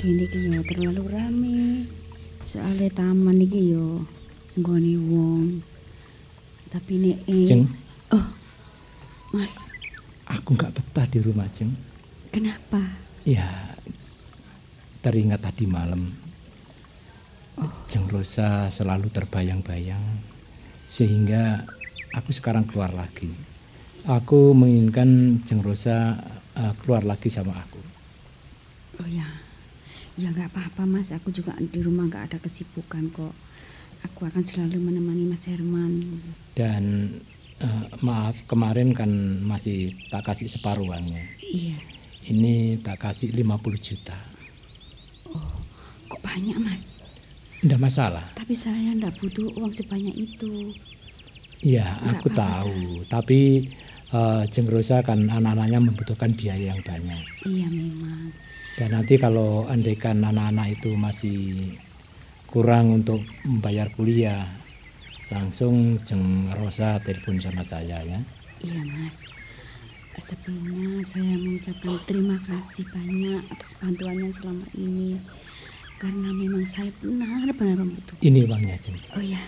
Kene iki ya terlalu rame. Soale taman iki ya nggone wong. Tapi nek eh, Jeng, Oh. Mas, aku nggak betah di rumah Jeng. kenapa? Ya, teringat tadi malam. Jeng Rosa selalu terbayang-bayang. Sehingga aku sekarang keluar lagi. Aku menginginkan Jeng Rosa eh, keluar lagi sama aku. Oh ya. Ya nggak apa-apa Mas, aku juga di rumah nggak ada kesibukan kok. Aku akan selalu menemani Mas Herman. Dan eh, maaf kemarin kan masih tak kasih separuh uangnya. Iya. Ini tak kasih 50 juta. Kok banyak Mas? Nggak masalah. Tapi saya ndak butuh uang sebanyak itu. Iya, aku apa-apa, tahu. Tapi eh, Jeng Rosa kan anak-anaknya membutuhkan biaya yang banyak. Iya memang. Dan nanti kalau andaikan anak-anak itu masih kurang untuk membayar kuliah, langsung Jeng Rosa telepon sama saya ya. Iya Mas. Sebelumnya saya mengucapkan terima kasih banyak atas bantuannya selama ini. Karena memang saya benar-benar membutuhkan. Ini uangnya Jeng. Oh ya,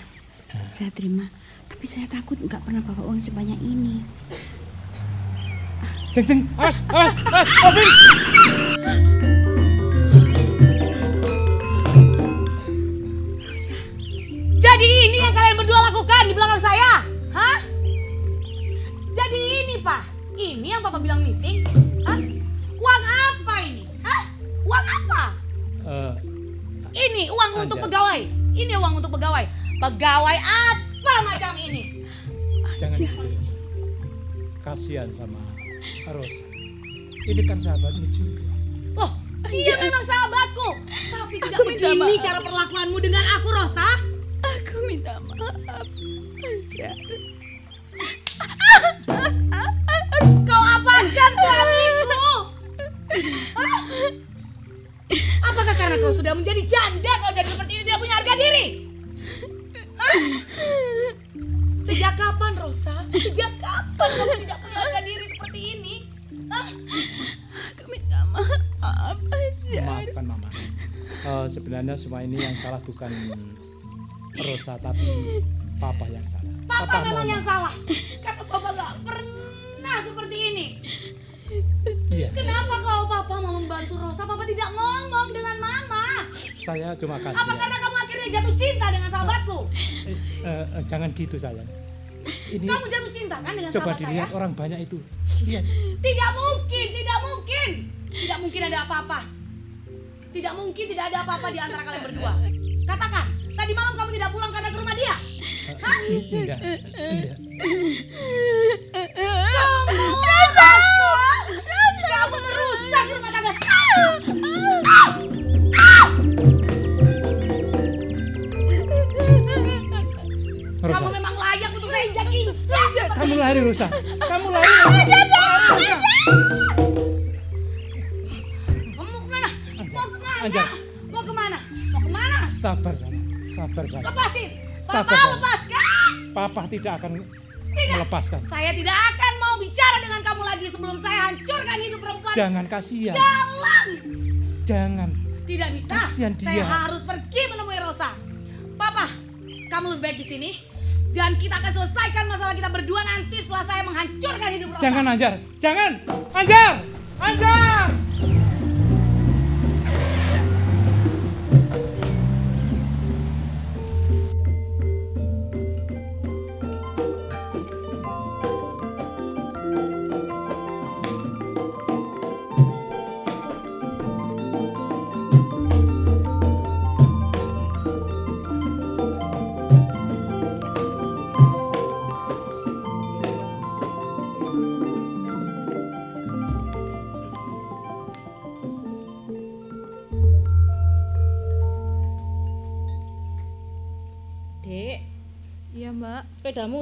saya terima. Tapi saya takut nggak pernah bawa uang sebanyak ini. Jeng Jeng, as, as, as, mobil. Rosa, bukan di belakang saya? Hah? Jadi ini, Pak. Ini yang Papa bilang meeting? Hah? Uang apa ini? Hah? Uang apa? Eh, Ini uang untuk Anja. pegawai. Ini uang untuk pegawai. Pegawai apa macam ini? jangan gitu. Kasihan sama Rosa. Ini kan sahabatmu juga. Loh, dia memang sahabatku. Tapi tidak Aku minta begini maaf. cara perlakuanmu dengan aku, Rosa. Aku minta maaf. Anjar. Kau apakan suamiku? Hah? Apakah karena kau sudah menjadi janda kau jadi seperti ini tidak punya harga diri? Hah? Sejak kapan Rosa? Sejak kapan kamu tidak punya harga diri Maaf, Anjar. Maafkan Mama. Eh, sebenarnya semua ini yang salah bukan Rosa tapi Papa yang salah. Papa memang mohon yang salah. Karena Papa gak pernah seperti ini. Iya, Kenapa kalau Papa mau membantu Rosa, Papa tidak ngomong dengan Mama? saya cuma kasih. Apa karena kamu akhirnya jatuh cinta dengan sahabatku? Eh, eh, eh, jangan gitu sayang. Ini Kamu jatuh cinta kan dengan coba sahabat saya? dilihat orang banyak itu. Lihat. Tidak mungkin, tidak mungkin. Tidak mungkin ada apa-apa. Tidak mungkin tidak ada apa-apa di antara kalian berdua. Katakan, tadi malam kamu tidak pulang karena ke rumah dia. Hah? Enggak, enggak. Kamu merusak! Kamu merusak rumah tangga saya. Ah! Kamu memang layak untuk saya injak-injak. kamu lari Rosa. Kamu lari. Rosa. Kamu Anjar. Mau ke mana? Mau ke mana? Sabar sayang. Sabar sayang. Lepasin. Sabar, Papa sayang. lepaskan. Papa tidak akan Tidak. melepaskan. Saya tidak akan mau bicara dengan kamu lagi sebelum saya hancurkan hidup perempuan. Jangan kasihan. Jalan. Jangan. Tidak bisa. Kasihan Saya dia. harus pergi menemui Rosa. Papa, kamu lebih baik di sini. Dan kita akan selesaikan masalah kita berdua nanti setelah saya menghancurkan hidup Rosa. Jangan Anjar. Jangan. Anjar. Anjar.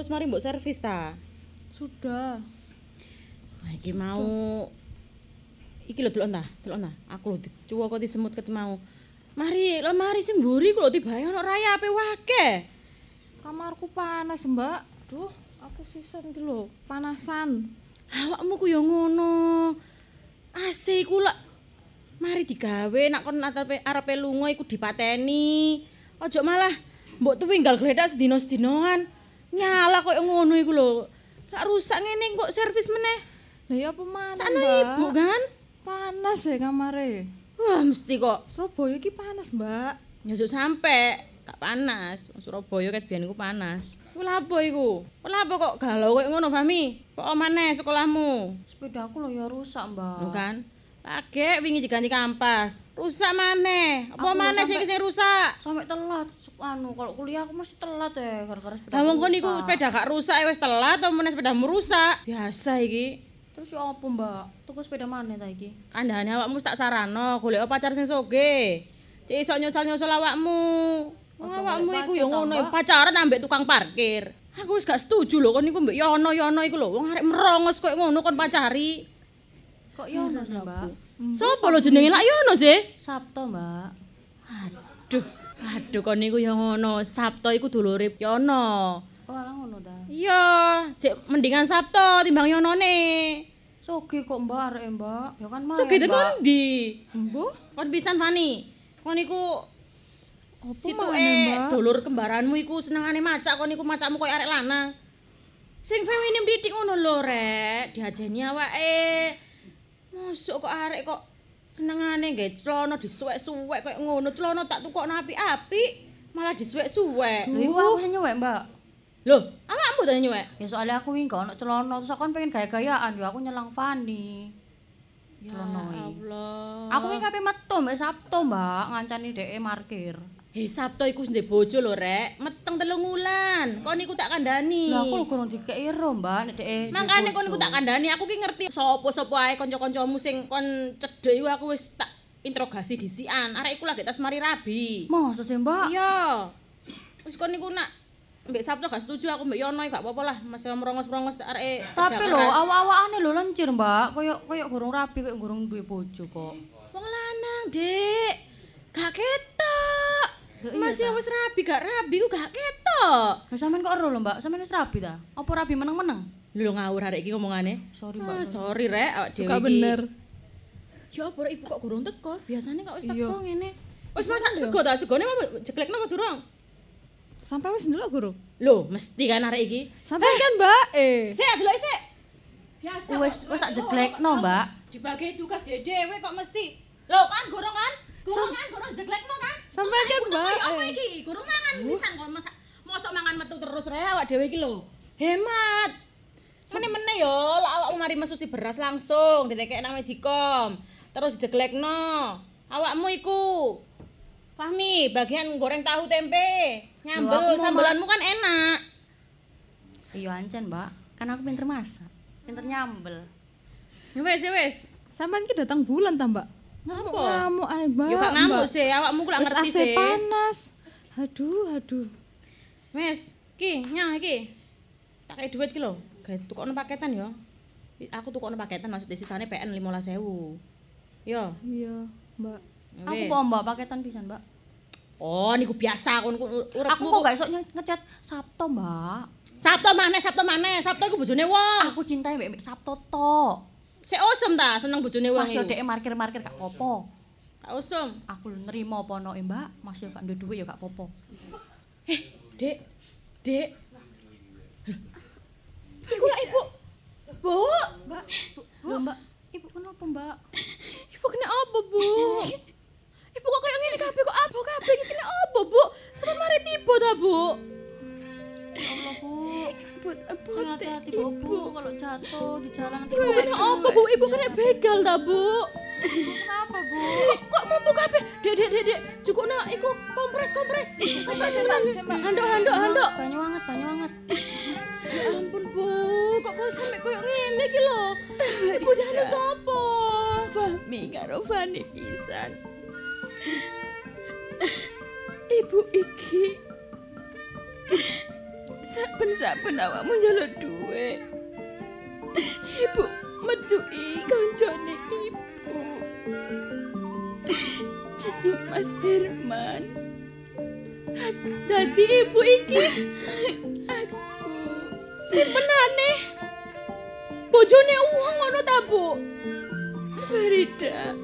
Wis mari mbok servis ta? Sudah. Nah, iki mau iki lho delok ta, delok ta. Aku lho dicuwo kok disemut ket mau. Mari, lemari sing mburi kok tibae ono rayape wake. Kamarku panas, Mbak. Duh, aku sisan iki lho, panasan. Awakmu ku yo ngono. AC ku lek mari digawe nak kon arepe arepe lunga iku dipateni. Ojo malah mbok tuwinggal gledak sedina-sedinoan. Nyala koyo ngono iku lho. Gak rusak ngene kok servis meneh. Lah ya apa mana, Sakno ibu kan? Panas ya kamare. Wah, mesti kok Surabaya iki panas, Mbak. nyusuk sampe gak panas. Surabaya ket biyen iku panas. Ku lapo iku? Ku kok galau koyo ngono, Fami? Kok maneh sekolahmu? Sepedaku lo ya rusak, Mbak. Bukan? Lagi wingi diganti kampas. Rusak maneh. Apa maneh sing sing rusak? Sampai telat anu kalau kuliah aku mesti telat ya gara-gara sepeda. Lah wong kon iku sepeda gak rusak ya wis telat atau meneh sepedamu rusak. Biasa iki. Terus ya apa, Mbak? Tuku sepeda mana ta iki? Kandhane awakmu tak sarano golek pacar sing soge. Cek iso nyosol-nyosol awakmu. Wong awakmu iku ya ta, ngono pacaran ambek tukang parkir. Aku wis gak setuju lho kon niku mbek Yono-Yono iku lho. Wong arek merongos koyo ngono kon pacari. Kok Yono sih, Mbak? Sopo lho jenenge lak Yono sih? Sabto, Mbak. Aduh, aduh kon niku ya ngono. Sabto iku dulure Yono. Oh, alah ngono ta. Iya, sik mendingan Sabto timbang Yonone. Soge kok, Mbak, arek Mbak. Ya kan mah. Sugih tekan ndi? Mbah, Kon pisan Fani. Kon niku apa situke mana, Mbak? dulur kembaranmu iku senengane macak kon niku macakmu koyo arek lanang. Sing feminim didik ngono lho, Rek. Diajeni awake. Mosok kok arek kok senengane nggae celana disuwek-suwek koyo ngono. Celana tak tukokno apik-apik, malah disuwek-suwek. Iku aku nyuwek, Mbak. Loh, awakmu tanya nyuwek. Ya soalnya aku wingi gak ono celana, terus aku pengen gaya-gayaan yo aku nyelang Fani. Ya. Allah. Aku wingi kape metu mbak Sabtu, Mbak, ngancani dhek markir. Hei Sabto iku ndek bojo lho rek, meteng telung wulan. Kon niku tak kandhani. Lah aku lho kurang dikei ro, Mbak, nek dhek. Makane kon niku tak kandhani, aku ki ngerti sapa-sapa ae kanca-kancamu sing kon cedhek iku aku wis tak interogasi disikan. Arek iku lagi tas mari rabi. Masa sih, Mbak? Iya. Wis kon niku nak Mbak Sabto gak setuju aku Mbak Yono gak apa-apa lah, masalah merongos-merongos arek kerja Tapi lho, awak-awakane lho lencir, Mbak. Kayak kayak gorong rapi, kayak gorong duwe bojo kok. Wong lanang, Dik. Gak ketok. Iya Masih wis rabi gak rabi ku gak ketok. Lah sampean kok ero lho, Mbak? Sampean wis rabi ta? Apa rabi meneng-meneng? Lho ngawur arek iki ngomongane. Sorry, Ah, Mbak. sorry rek awak dhewe Suka bener. Ya apa ibu kok gorong teko? Biasane kok wis Iya. teko ngene. Wis masak sego ta? Segone mau jeklekno apa durung? Sampai wis ndelok guru. Lho, mesti kan arek iki. Sampai kan Mbak eh. Sik delok sik. Biasa. Wis wis tak jeglekno, Mbak. Dibagi tugas dhewe kok mesti. Lho kan gorong kan? Gorong kan gorong jeklekno kan? Sampai kan Mbak. Apa eh. iki? Gorong mangan pisan kok masak. Mosok mangan metu terus rek awak dhewe iki lho. Hemat. Mene-mene yo, lah awakmu mari mesusi beras langsung ditekek nang Magicom. Terus dijeglekno. Awakmu iku. Fahmi, bagian goreng tahu tempe. Nyambel, sambelanmu kan enak. Iya ancen, Mbak. Kan aku pinter masak. Pinter nyambel. Ya Wes, ya wes. Sampean ki datang bulan ta, Mbak? Napa? Ngamuk ae, Mbak. Yo gak ngamuk sih, awakmu ku lak Wis ngerti AC sih. panas. Aduh, aduh. Wes, ki, nyah iki. Tak kei duit ki lho. Gawe tukokno paketan yo. Aku tukokno paketan maksudnya sisane PN 15.000. Yo. Iya, Mbak. Aku mau Mbak paketan pisan, Mbak. Oh, niku biasa kon uripmu. Aku kok gak iso ngecat Sabto, Mbak. Sabtu maneh, Sabtu maneh. Sabtu iku bojone wong. Aku cintai mbek mbek Sabto tok. Sik osem ta seneng bojone wong Mas yo dhek markir-markir gak popo. Gak osem. Aku nerima apa ono Mbak. Mas yo gak duwe duit yo gak popo. Dek. Dek. Iku lah ibu. Bu. Mbak, Bu, Mbak. Ibu kenapa, Mbak? Ibu kena apa, Bu? Ibu kok kayak ngene kabeh kok apa kabeh iki kena apa, Bu? Sampe mari tiba ta, Bu? Allah, Bu. Buat apa? Hati-hati, Bu. Bu. Kalau jatuh di jalan nanti Ibu kena apa, Bu? Ibu kena begal ta, Bu? Kenapa, Bu? Kok mampu kabeh? Dek, dek, dek, dek. Cukupno iku kompres, kompres. Sembah, sembah, sembah. Handuk, handuk, handuk. Banyu anget, banyu anget. Ya ampun, Bu. Kok kok sampe koyo ngene iki lho? Ibu jane sapa? Fahmi karo Fani pisan. Ibu iki saben-saben awakmu njaluk duwe. Ibu metuki kancane ibu. Jeneng Mas Herman. Dadi ibu iki Aku simpenane bojone uang ngono ta, Bu? Farida.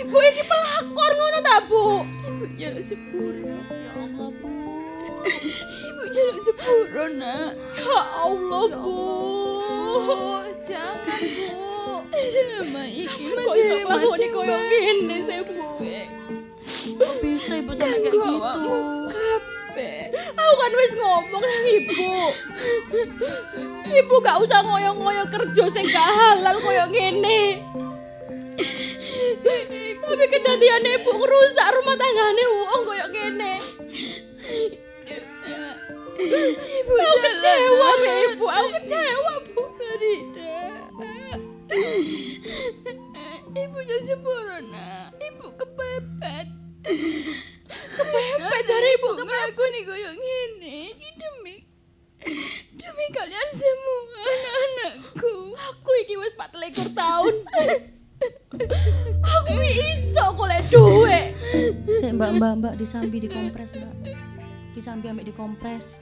Ibu iki pelakor ngono ta, Bu? Ibu njaluk sepuro. Ya Allah. Ibu njaluk sepuro, Nak. Ya Allah, Bu. Jangan, Bu. Selama iki Mas Kok iso Herman nglakoni sing koyo ngene sih, Bu? duwe. Kok bisa Ibu sampai kayak gitu? awakmu kabeh. Aku kan wis ngomong nang ibu. Ibu gak usah ngoyo-ngoyo kerja sing gak halal koyo ngene. Tapi kedadian ibu ngerusak rumah tanggane wong koyo ngene. Ibu Aku salah. kecewa ibu, aku kecewa bu. Farida. Ibu jangan sepuro, Nak. Ibu kepepet. Kepepet jare ibu ngakoni koyo ngene. Iki demi demi kalian semua anak-anakku. Aku iki wis 24 tahun. Aku iso golek duit. Sik Mbak, Mbak, Mbak disambi dikompres, Mbak. Disambi ambek dikompres.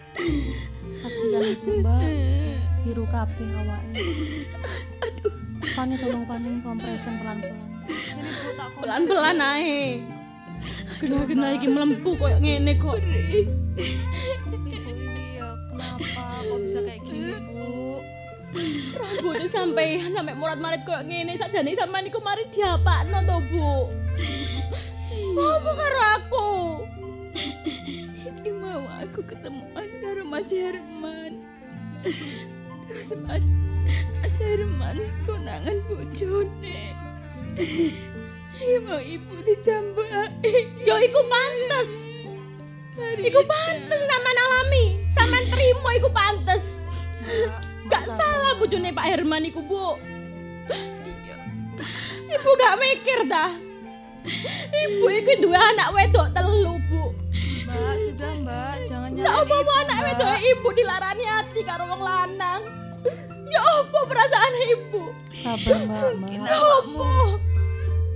Kasihan Ibu, Mbak. Biru kabeh awake. Aduh. Pani tolong Pani kompresan pelan-pelan. Pelan-pelan ae. Gena-gena iki melempu koyo ngene kok. Ibu ini ya kenapa kok bisa kayak gini, Bu? Rambutnya sampai sampai murat-marit koyo ngene sakjane sampean iku mari diapakno to, Bu. Apa karo aku? Aku ketemuan karo Mas Herman. Terus Mas, Mas Herman konangan bojone. Mau ibu dijambaki. Ya iku pantes. Iku pantes sampean alami. Sampean terima iku pantes. Gak salah bojone Pak Herman iku, Bu. Ibu gak mikir dah. Ibu iku duwe anak wedok telu, Bu. Mbak, sudah Mbak, jangan nyalain Sapa ibu, anak wedok ibu dilarani hati karo wong lanang. Ya apa perasaan ibu? Sabar mbak, mbak. Ya apa?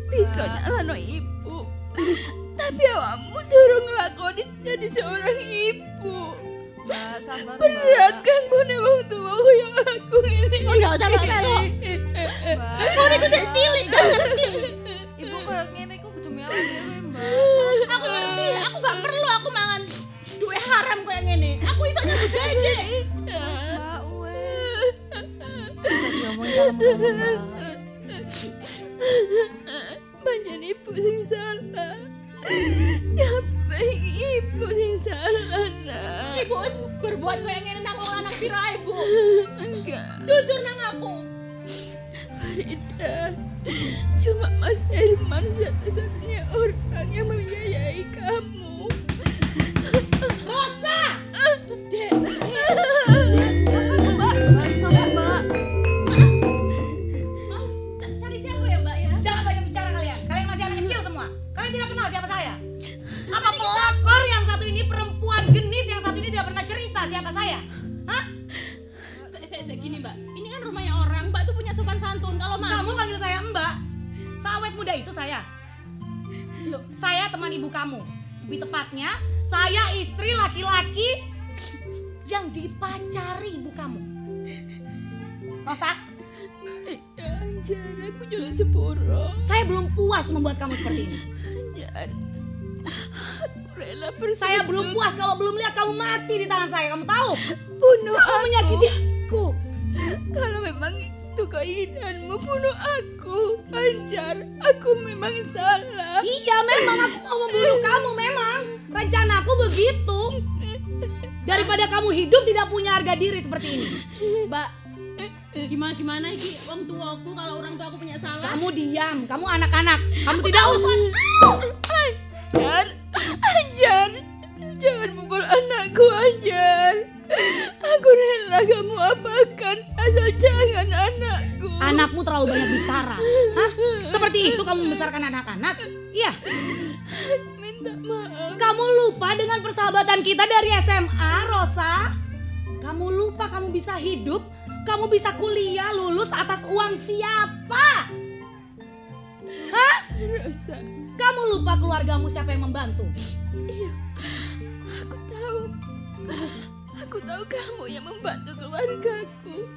Bisa nyalano ibu. Tapi awakmu durung nglakoni jadi seorang ibu. Mbak, sabar Berat Mbak. kan gone wong tua kaya aku ini. Oh, nggak usah melo-melo. Mbak. Ngono iku sik cilik gak ngerti. Ibu kayak ngene iku demi awak dhewe, haram kayak ngene. Aku iso nyambut gawe, Dek. Wes, Mbak, wes. Mbak. Banyak ibu sing salah. Kabeh ibu sing salah nak. Ibu wis berbuat kayak ngene nang wong lanang pirae, Bu. Enggak. Jujur nang aku. Farida, cuma Mas Herman satu-satunya orang yang membiayai kamu. Saya teman ibu kamu. Lebih tepatnya, saya istri laki-laki yang dipacari ibu kamu. Rosa, Ya, Anjar, aku jual sepuro. saya belum puas membuat kamu seperti ini. Rela. Saya belum puas kalau belum lihat kamu mati di tangan saya. Kamu tahu? bunuh Kamu aku. menyakiti aku. Kalau memang itu keinginanmu bunuh aku, Anjar. Aku memang salah. Iya, memang aku mau membunuh kamu. Memang rencanaku begitu. Daripada kamu hidup tidak punya harga diri seperti ini. Mbak, gimana gimana iki wong tuaku kalau orang tua aku punya salah. Kamu diam, kamu anak-anak. Kamu tidak usah. Anjar, Anjar, jangan pukul anakku, Anjar. Aku rela kamu apakan, asal jangan anakku. Anakmu terlalu banyak bicara. Hah? Seperti itu kamu membesarkan anak-anak? Iya. Minta maaf. Kamu lupa dengan persahabatan kita dari SMA, Rosa? Kamu lupa kamu bisa hidup, kamu bisa kuliah, lulus atas uang siapa? Hah? Rosa, Kamu lupa keluargamu siapa yang membantu? iya, aku tahu. Aku tahu kamu yang membantu keluargaku.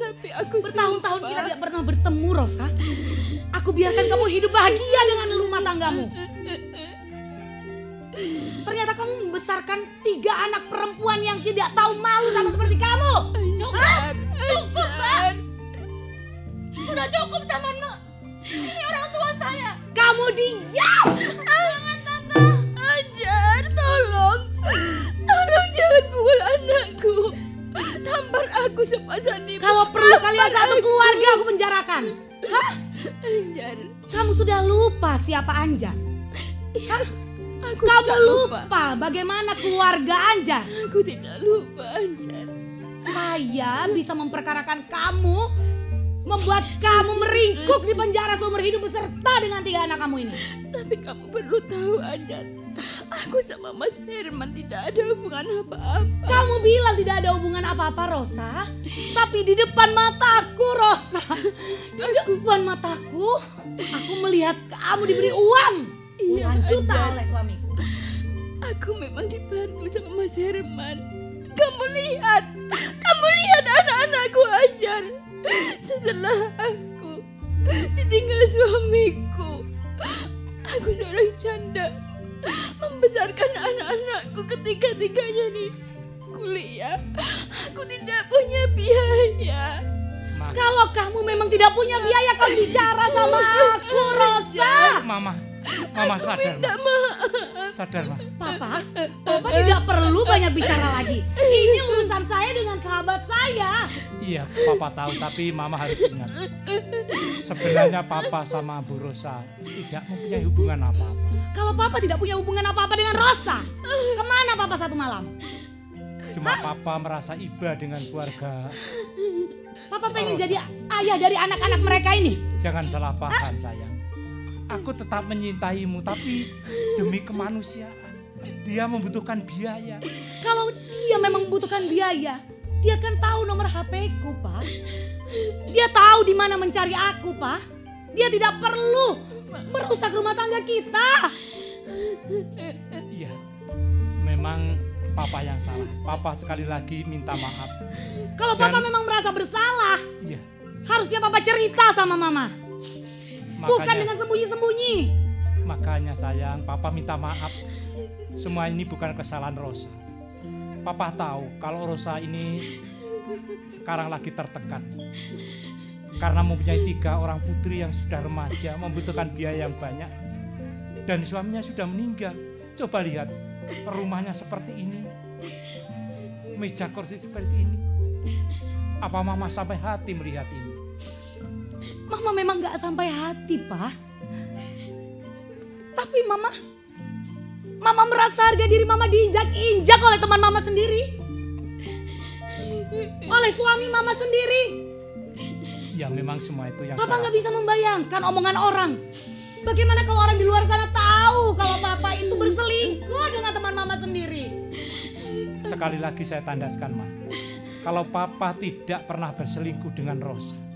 Tapi aku Bertahun-tahun kita tidak pernah bertemu, Rosa. Aku biarkan kamu hidup bahagia dengan rumah tanggamu. Ternyata kamu membesarkan tiga anak perempuan yang tidak tahu malu sama seperti kamu. Anjar, Anjar. Sudah cukup sama. Ini orang tua saya. Kamu diam! Tampar aku sepasang tiba. Kalau perlu kalian satu keluarga aku penjarakan. Hah? Anjar, Kamu sudah lupa siapa Anjar? Hah? aku Kamu tidak lupa bagaimana keluarga Anjar? Aku tidak lupa, Anjar. Saya bisa memperkarakan kamu, membuat kamu meringkuk di penjara seumur hidup beserta dengan tiga anak kamu ini. Tapi kamu perlu tahu, Anjar. Aku sama Mas Herman tidak ada hubungan apa-apa. Kamu bilang tidak ada hubungan apa-apa, Rosa. Tapi di depan mataku, Rosa. Di depan mataku, aku melihat kamu diberi uang. Iya, Puluhan juta Anjar. oleh suamiku. Aku memang dibantu sama Mas Herman. Kamu lihat, kamu lihat anak-anakku Anjar. Setelah aku ditinggal suamiku, aku seorang janda membesarkan anak-anakku ketika-tiganya di kuliah. Aku tidak punya biaya. Kalau kamu memang tidak punya biaya, kamu bicara sama aku, Rosa. Mama, Mama sadar. Minta Ma. Sadar, Ma. Papa, Papa tidak perlu banyak bicara lagi. Ini urusan saya dengan sahabat saya. Iya, Papa tahu, tapi Mama harus ingat. Sebenarnya Papa sama Bu Rosa tidak mempunyai hubungan apa-apa. Kalau Papa tidak punya hubungan apa-apa dengan Rosa, ke mana Papa satu malam? Cuma Papa merasa iba dengan keluarga. Papa pengen jadi ayah dari anak-anak mereka ini. Jangan salah paham, sayang. Aku tetap menyintaimu, tapi demi kemanusiaan. Dia membutuhkan biaya. Kalau dia memang membutuhkan biaya, dia kan tahu nomor HP ku, Pak. Dia tahu di mana mencari aku, Pak. Dia tidak perlu merusak rumah tangga kita. Iya, memang Papa yang salah. Papa sekali lagi minta maaf. Kalau Dan- Papa memang merasa bersalah, Iya, harusnya Papa cerita sama Mama. Bukan makanya, dengan sembunyi-sembunyi. makanya sayang, Papa minta maaf. Semua ini bukan kesalahan Rosa. Papa tahu kalau Rosa ini sekarang lagi tertekan. Karena mempunyai tiga orang putri yang sudah remaja, membutuhkan biaya yang banyak. Dan suaminya sudah meninggal. Coba lihat, rumahnya seperti ini. Meja kursi seperti ini. Apa mama sampai hati melihat ini? Mama memang gak sampai hati, Pak. Tapi Mama, Mama merasa harga diri Mama diinjak-injak oleh teman Mama sendiri. Oleh suami Mama sendiri. Ya memang semua itu yang Papa nggak bisa membayangkan omongan orang. Bagaimana kalau orang di luar sana tahu kalau Papa itu berselingkuh dengan teman Mama sendiri? Sekali lagi saya tandaskan, Ma. Kalau Papa tidak pernah berselingkuh dengan Rosa.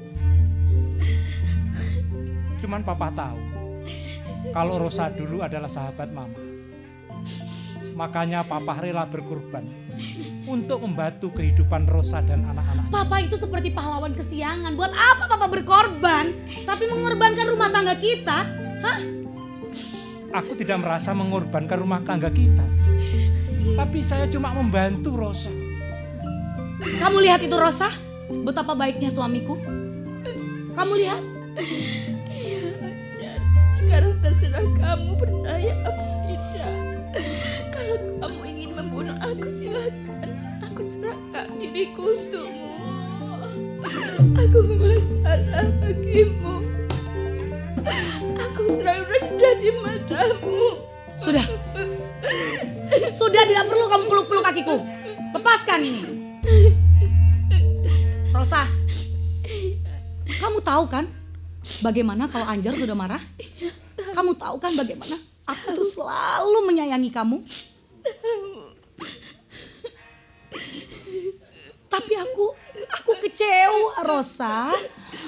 Cuman Papa tahu, kalau Rosa dulu adalah sahabat Mama. Makanya Papa rela berkorban untuk membantu kehidupan Rosa dan anak-anak. Papa itu seperti pahlawan kesiangan. Buat apa Papa berkorban? Tapi mengorbankan rumah tangga kita? Hah? Aku tidak merasa mengorbankan rumah tangga kita. Tapi saya cuma membantu Rosa. Kamu lihat itu Rosa? Betapa baiknya suamiku. Kamu lihat? Sekarang terserah kamu percaya apa tidak. Kalau kamu ingin membunuh aku silakan. Aku serahkan diriku untukmu. Aku bersalah bagimu. Aku terlalu rendah di matamu. Sudah. Sudah tidak perlu kamu peluk-peluk kakiku. Lepaskan ini. Rosa. Kamu tahu kan bagaimana kalau Anjar sudah marah? Kamu tahu kan bagaimana aku tuh selalu menyayangi kamu? Tapi aku aku kecewa Rosa.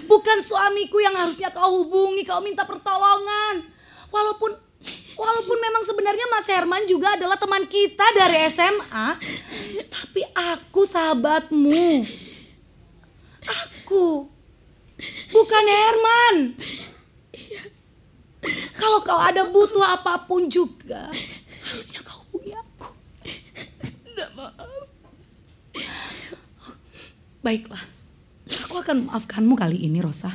Bukan suamiku yang harusnya kau hubungi, kau minta pertolongan. Walaupun walaupun memang sebenarnya Mas Herman juga adalah teman kita dari SMA, tapi aku sahabatmu. Aku bukan Herman. Kalau kau ada butuh apa pun juga, harusnya kau hubungi aku. Tidak maaf. Baiklah, aku akan memaafkanmu kali ini, Rosa.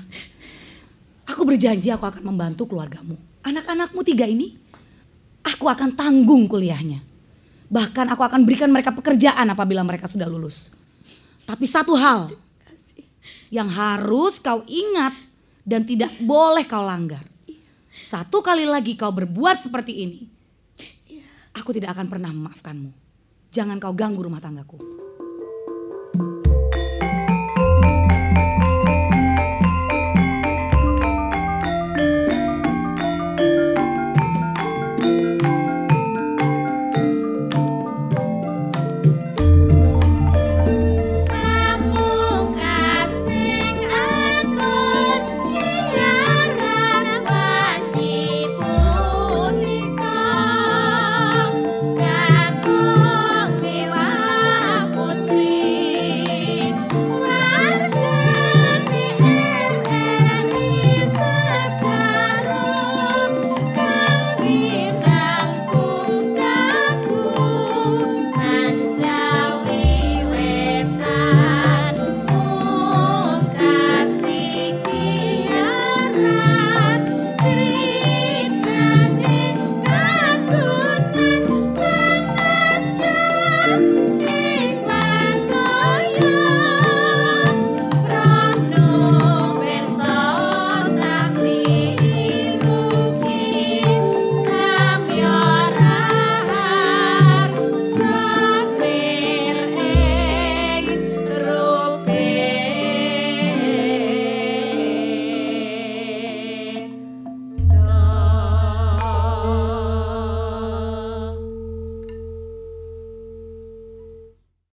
Aku berjanji aku akan membantu keluargamu. Anak-anakmu tiga ini, aku akan tanggung kuliahnya. Bahkan aku akan berikan mereka pekerjaan apabila mereka sudah lulus. Tapi satu hal yang harus kau ingat dan tidak boleh kau langgar. Satu kali lagi kau berbuat seperti ini, aku tidak akan pernah memaafkanmu. Jangan kau ganggu rumah tanggaku.